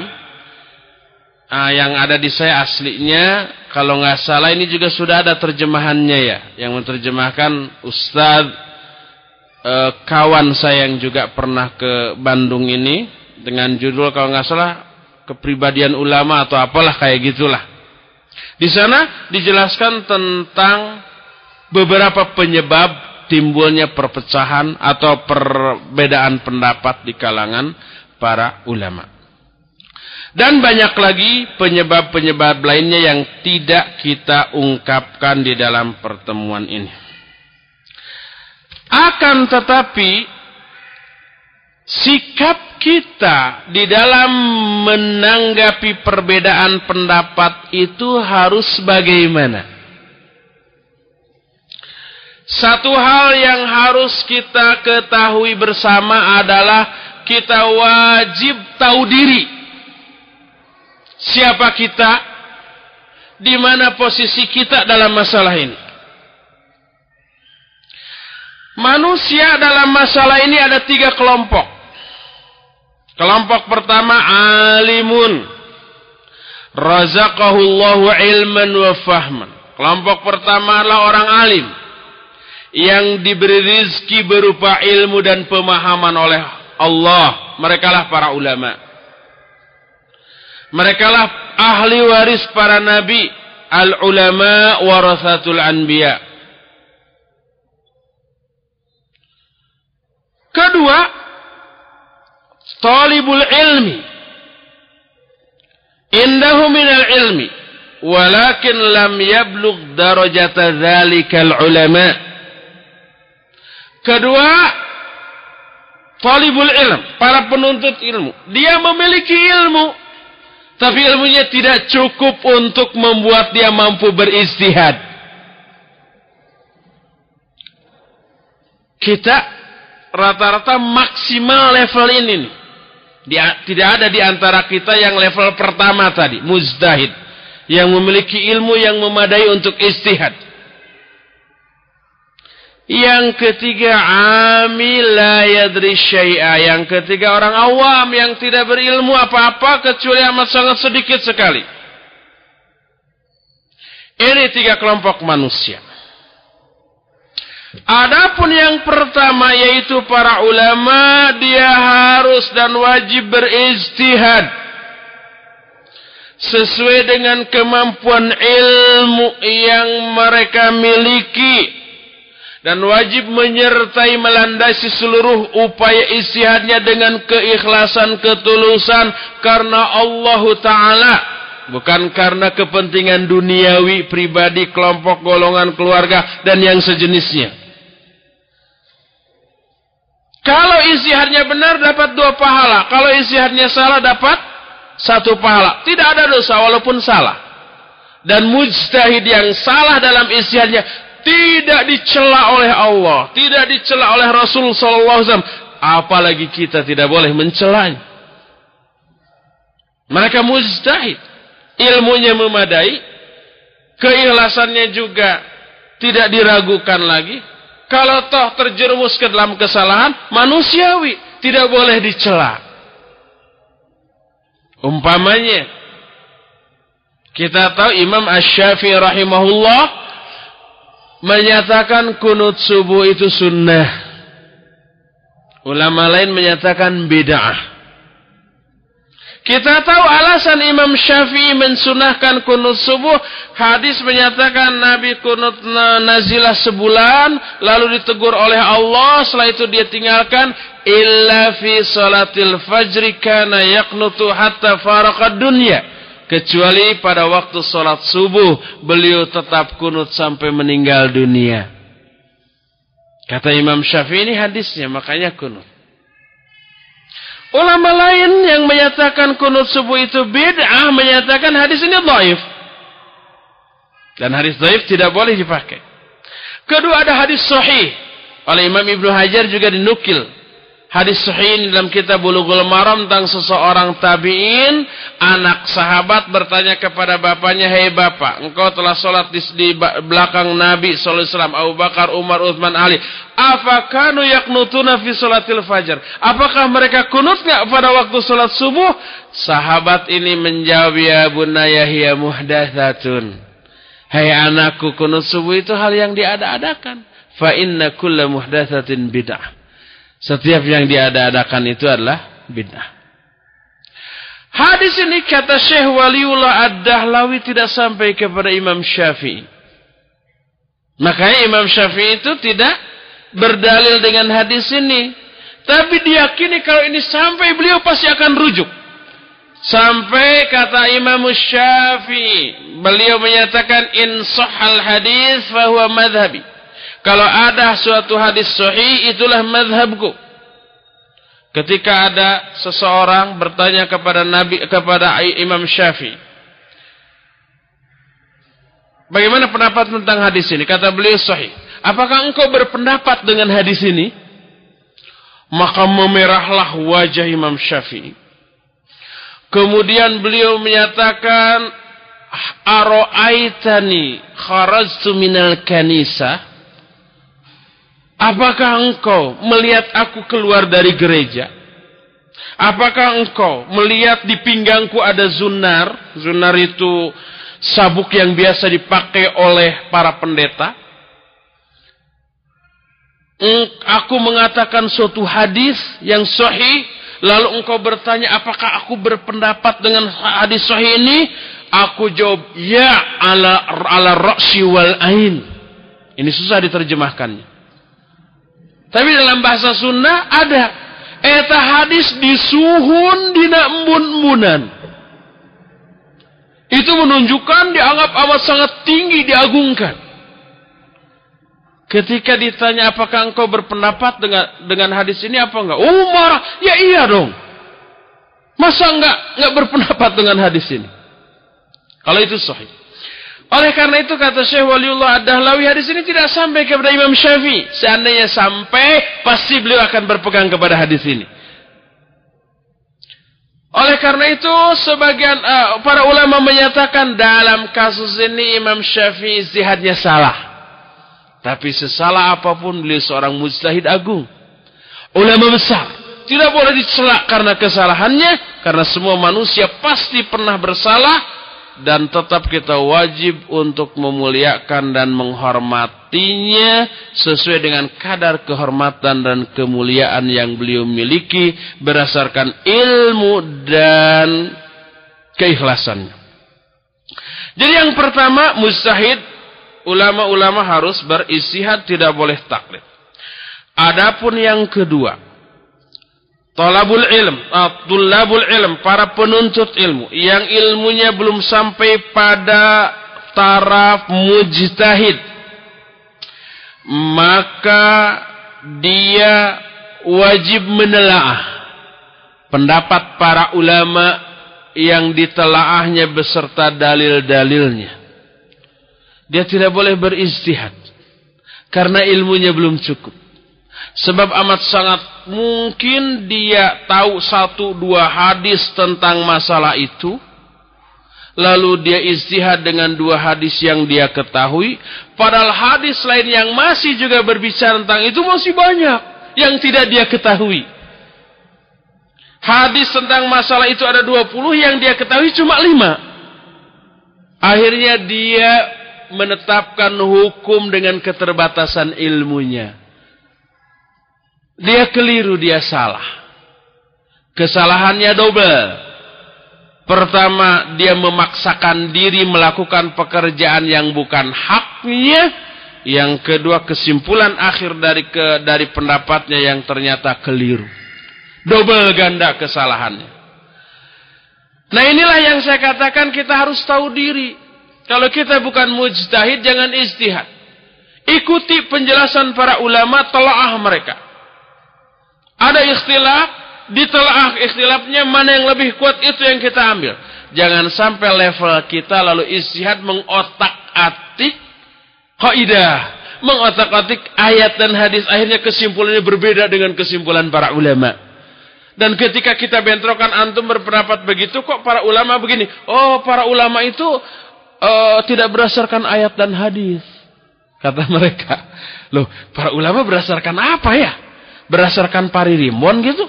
ah, yang ada di saya aslinya kalau nggak salah ini juga sudah ada terjemahannya ya yang menerjemahkan Ustadz eh, kawan saya yang juga pernah ke Bandung ini dengan judul kalau nggak salah kepribadian ulama atau apalah kayak gitulah. Di sana dijelaskan tentang beberapa penyebab timbulnya perpecahan atau perbedaan pendapat di kalangan para ulama. Dan banyak lagi penyebab-penyebab lainnya yang tidak kita ungkapkan di dalam pertemuan ini. Akan tetapi sikap kita di dalam menanggapi perbedaan pendapat itu harus bagaimana? Satu hal yang harus kita ketahui bersama adalah kita wajib tahu diri. Siapa kita? Di mana posisi kita dalam masalah ini? Manusia dalam masalah ini ada tiga kelompok. Kelompok pertama alimun. Razaqahullahu ilman wa fahman. Kelompok pertama adalah orang alim yang diberi rizki berupa ilmu dan pemahaman oleh Allah. Mereka lah para ulama. Mereka lah ahli waris para nabi. Al-ulama warasatul anbiya. Kedua, talibul ilmi. Indahu minal ilmi. Walakin lam yablugh darajata dhalikal ulama' Kedua, talibul ilm, para penuntut ilmu. Dia memiliki ilmu, tapi ilmunya tidak cukup untuk membuat dia mampu beristihad. Kita rata-rata maksimal level ini nih. Dia, tidak ada di antara kita yang level pertama tadi, muzdahid. Yang memiliki ilmu yang memadai untuk istihad. Yang ketiga amil la yadri syai'a. Yang ketiga orang awam yang tidak berilmu apa-apa kecuali amat sangat sedikit sekali. Ini tiga kelompok manusia. Adapun yang pertama yaitu para ulama dia harus dan wajib beristihad sesuai dengan kemampuan ilmu yang mereka miliki. Dan wajib menyertai melandasi seluruh upaya istihadnya dengan keikhlasan ketulusan karena Allah taala bukan karena kepentingan duniawi pribadi kelompok golongan keluarga dan yang sejenisnya. Kalau istihadnya benar dapat dua pahala. Kalau istihadnya salah dapat satu pahala. Tidak ada dosa walaupun salah. Dan mujtahid yang salah dalam istihadnya tidak dicela oleh Allah, tidak dicela oleh Rasul wasallam, apalagi kita tidak boleh mencelanya. Mereka mujtahid, ilmunya memadai, keikhlasannya juga tidak diragukan lagi. Kalau toh terjerumus ke dalam kesalahan, manusiawi, tidak boleh dicela. Umpamanya, kita tahu Imam Ash-Syafi'i rahimahullah menyatakan kunut subuh itu sunnah. Ulama lain menyatakan bid'ah. Kita tahu alasan Imam Syafi'i mensunahkan kunut subuh. Hadis menyatakan Nabi kunut nazilah sebulan. Lalu ditegur oleh Allah. Setelah itu dia tinggalkan. Illa fi salatil fajri kana yaknutu hatta faraqad dunya kecuali pada waktu sholat subuh beliau tetap kunut sampai meninggal dunia. Kata Imam Syafi'i ini hadisnya makanya kunut. Ulama lain yang menyatakan kunut subuh itu bid'ah menyatakan hadis ini dhaif. Dan hadis dhaif tidak boleh dipakai. Kedua ada hadis sahih oleh Imam Ibnu Hajar juga dinukil hadis sahih dalam kitab Bulughul Maram tentang seseorang tabi'in, anak sahabat bertanya kepada bapaknya, "Hei bapak, engkau telah sholat di, di belakang Nabi sallallahu alaihi wasallam, Abu Bakar, Umar, Utsman, Ali. Afakanu yaknutuna fi salatil fajar? Apakah mereka kunut enggak pada waktu salat subuh?" Sahabat ini menjawab, "Ya bunayya hiya muhdatsatun." Hai anakku, kunut subuh itu hal yang diada-adakan. Fa inna kulla muhdatsatin bid'ah. Setiap yang diada-adakan itu adalah bid'ah. Hadis ini kata Syekh Waliullah Ad-Dahlawi tidak sampai kepada Imam Syafi'i. Makanya Imam Syafi'i itu tidak berdalil dengan hadis ini. Tapi diyakini kalau ini sampai beliau pasti akan rujuk. Sampai kata Imam Syafi'i, beliau menyatakan in sahal hadis fahuwa madhabi. Kalau ada suatu hadis sahih itulah madhabku. Ketika ada seseorang bertanya kepada Nabi kepada Imam Syafi'i, Bagaimana pendapat tentang hadis ini? Kata beliau sahih. Apakah engkau berpendapat dengan hadis ini? Maka memerahlah wajah Imam Syafi'i. Kemudian beliau menyatakan, Aro'aitani kharajtu minal kanisa. Apakah engkau melihat aku keluar dari gereja? Apakah engkau melihat di pinggangku ada zunar? Zunar itu sabuk yang biasa dipakai oleh para pendeta. Aku mengatakan suatu hadis yang sahih, lalu engkau bertanya apakah aku berpendapat dengan hadis sahih ini? Aku jawab, ya ala ala ra'si wal ain. Ini susah diterjemahkannya. Tapi dalam bahasa Sunda ada eta hadis disuhun dina embun-embunan. Itu menunjukkan dianggap amat sangat tinggi, diagungkan. Ketika ditanya apakah engkau berpendapat dengan dengan hadis ini apa enggak? Oh marah, ya iya dong. Masa enggak enggak berpendapat dengan hadis ini? Kalau itu sahih. Oleh karena itu kata Syekh Waliullah Ad-Dahlawi hadis ini tidak sampai kepada Imam Syafi'i. Seandainya sampai pasti beliau akan berpegang kepada hadis ini. Oleh karena itu sebagian uh, para ulama menyatakan dalam kasus ini Imam Syafi'i istihadnya salah. Tapi sesalah apa pun beliau seorang mujtahid agung. Ulama besar. Tidak boleh dicelak karena kesalahannya. Karena semua manusia pasti pernah bersalah dan tetap kita wajib untuk memuliakan dan menghormatinya sesuai dengan kadar kehormatan dan kemuliaan yang beliau miliki berdasarkan ilmu dan keikhlasannya. Jadi yang pertama mustahid ulama-ulama harus beristihad tidak boleh taklid. Adapun yang kedua Talabul ilm, tulabul ilm, para penuntut ilmu yang ilmunya belum sampai pada taraf mujtahid. Maka dia wajib menelaah pendapat para ulama yang ditelaahnya beserta dalil-dalilnya. Dia tidak boleh beristihad karena ilmunya belum cukup. Sebab amat sangat mungkin dia tahu satu dua hadis tentang masalah itu. Lalu dia istihad dengan dua hadis yang dia ketahui. Padahal hadis lain yang masih juga berbicara tentang itu masih banyak. Yang tidak dia ketahui. Hadis tentang masalah itu ada 20 yang dia ketahui cuma 5. Akhirnya dia menetapkan hukum dengan keterbatasan ilmunya. Dia keliru, dia salah. Kesalahannya double. Pertama, dia memaksakan diri melakukan pekerjaan yang bukan haknya. Yang kedua, kesimpulan akhir dari ke, dari pendapatnya yang ternyata keliru. Double ganda kesalahannya. Nah inilah yang saya katakan kita harus tahu diri. Kalau kita bukan mujtahid, jangan istihad. Ikuti penjelasan para ulama, telaah mereka. Ada ikhtilaf, ditelaah ikhtilafnya mana yang lebih kuat itu yang kita ambil. Jangan sampai level kita lalu istihad mengotak-atik kaidah, mengotak-atik ayat dan hadis akhirnya kesimpulannya berbeda dengan kesimpulan para ulama. Dan ketika kita bentrokan antum berpendapat begitu kok para ulama begini. Oh, para ulama itu uh, tidak berdasarkan ayat dan hadis. Kata mereka. Loh, para ulama berdasarkan apa ya? Berdasarkan paririmon gitu?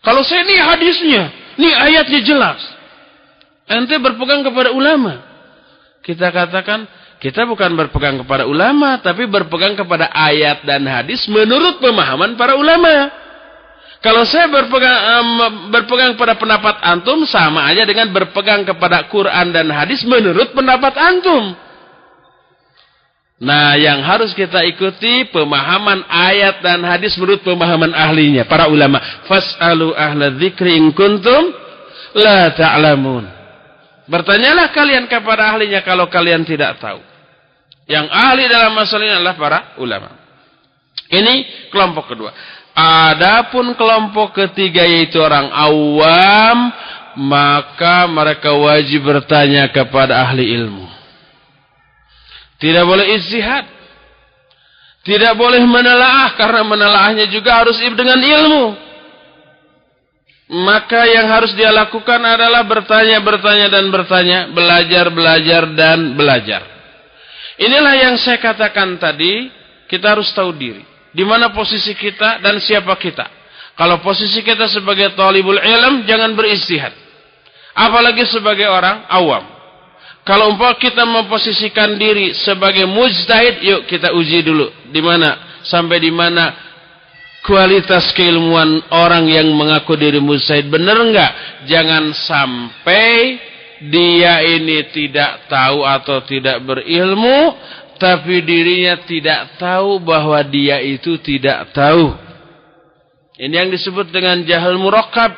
Kalau saya ini hadisnya, ini ayatnya jelas. Ente berpegang kepada ulama. Kita katakan, kita bukan berpegang kepada ulama, tapi berpegang kepada ayat dan hadis menurut pemahaman para ulama. Kalau saya berpegang, um, berpegang pada pendapat antum, sama aja dengan berpegang kepada Quran dan hadis menurut pendapat antum. Nah, yang harus kita ikuti pemahaman ayat dan hadis menurut pemahaman ahlinya, para ulama. Fas'alu ahla dzikri in la ta'lamun. Bertanyalah kalian kepada ahlinya kalau kalian tidak tahu. Yang ahli dalam masalah ini adalah para ulama. Ini kelompok kedua. Adapun kelompok ketiga yaitu orang awam, maka mereka wajib bertanya kepada ahli ilmu. Tidak boleh istihad. Tidak boleh menelaah karena menelaahnya juga harus dengan ilmu. Maka yang harus dia lakukan adalah bertanya, bertanya dan bertanya, belajar, belajar dan belajar. Inilah yang saya katakan tadi, kita harus tahu diri. Di mana posisi kita dan siapa kita. Kalau posisi kita sebagai talibul ilm, jangan beristihad. Apalagi sebagai orang awam. Kalau umpah kita memposisikan diri sebagai mujtahid, yuk kita uji dulu. Di mana? Sampai di mana kualitas keilmuan orang yang mengaku diri mujtahid? Benar enggak? Jangan sampai dia ini tidak tahu atau tidak berilmu, tapi dirinya tidak tahu bahwa dia itu tidak tahu. Ini yang disebut dengan jahil murakkab,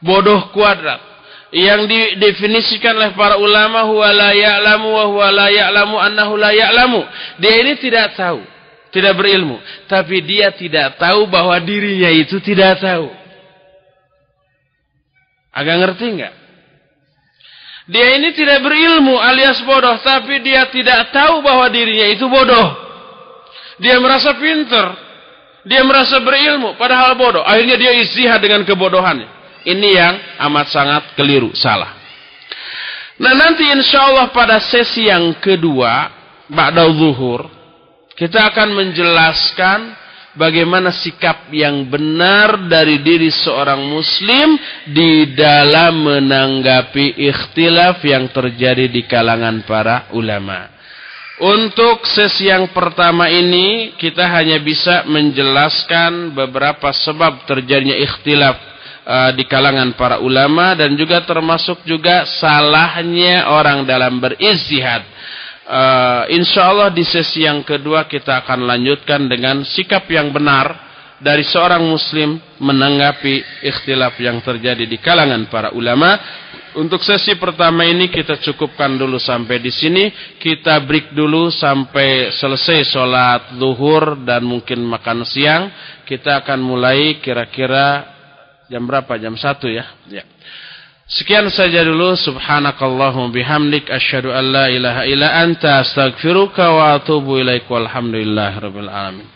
bodoh kuadrat yang didefinisikan oleh para ulama huwa la ya'lamu wa huwa la ya'lamu annahu la ya'lamu. Dia ini tidak tahu, tidak berilmu, tapi dia tidak tahu bahwa dirinya itu tidak tahu. Agak ngerti enggak? Dia ini tidak berilmu alias bodoh, tapi dia tidak tahu bahwa dirinya itu bodoh. Dia merasa pintar, dia merasa berilmu, padahal bodoh. Akhirnya dia istihad dengan kebodohannya. Ini yang amat sangat keliru, salah. Nah nanti insya Allah pada sesi yang kedua, Ba'da zuhur, kita akan menjelaskan bagaimana sikap yang benar dari diri seorang muslim di dalam menanggapi ikhtilaf yang terjadi di kalangan para ulama. Untuk sesi yang pertama ini kita hanya bisa menjelaskan beberapa sebab terjadinya ikhtilaf uh, di kalangan para ulama dan juga termasuk juga salahnya orang dalam beristihad. Uh, insya Allah di sesi yang kedua kita akan lanjutkan dengan sikap yang benar dari seorang muslim menanggapi ikhtilaf yang terjadi di kalangan para ulama. Untuk sesi pertama ini kita cukupkan dulu sampai di sini. Kita break dulu sampai selesai sholat zuhur dan mungkin makan siang. Kita akan mulai kira-kira Jam berapa? Jam 1 ya? Ya. Sekian saja dulu. Subhanakallahum bihamdik. Asyhadu an la ilaha illa anta astaghfiruka wa atubu ilaik. Walhamdulillah rabbil alamin.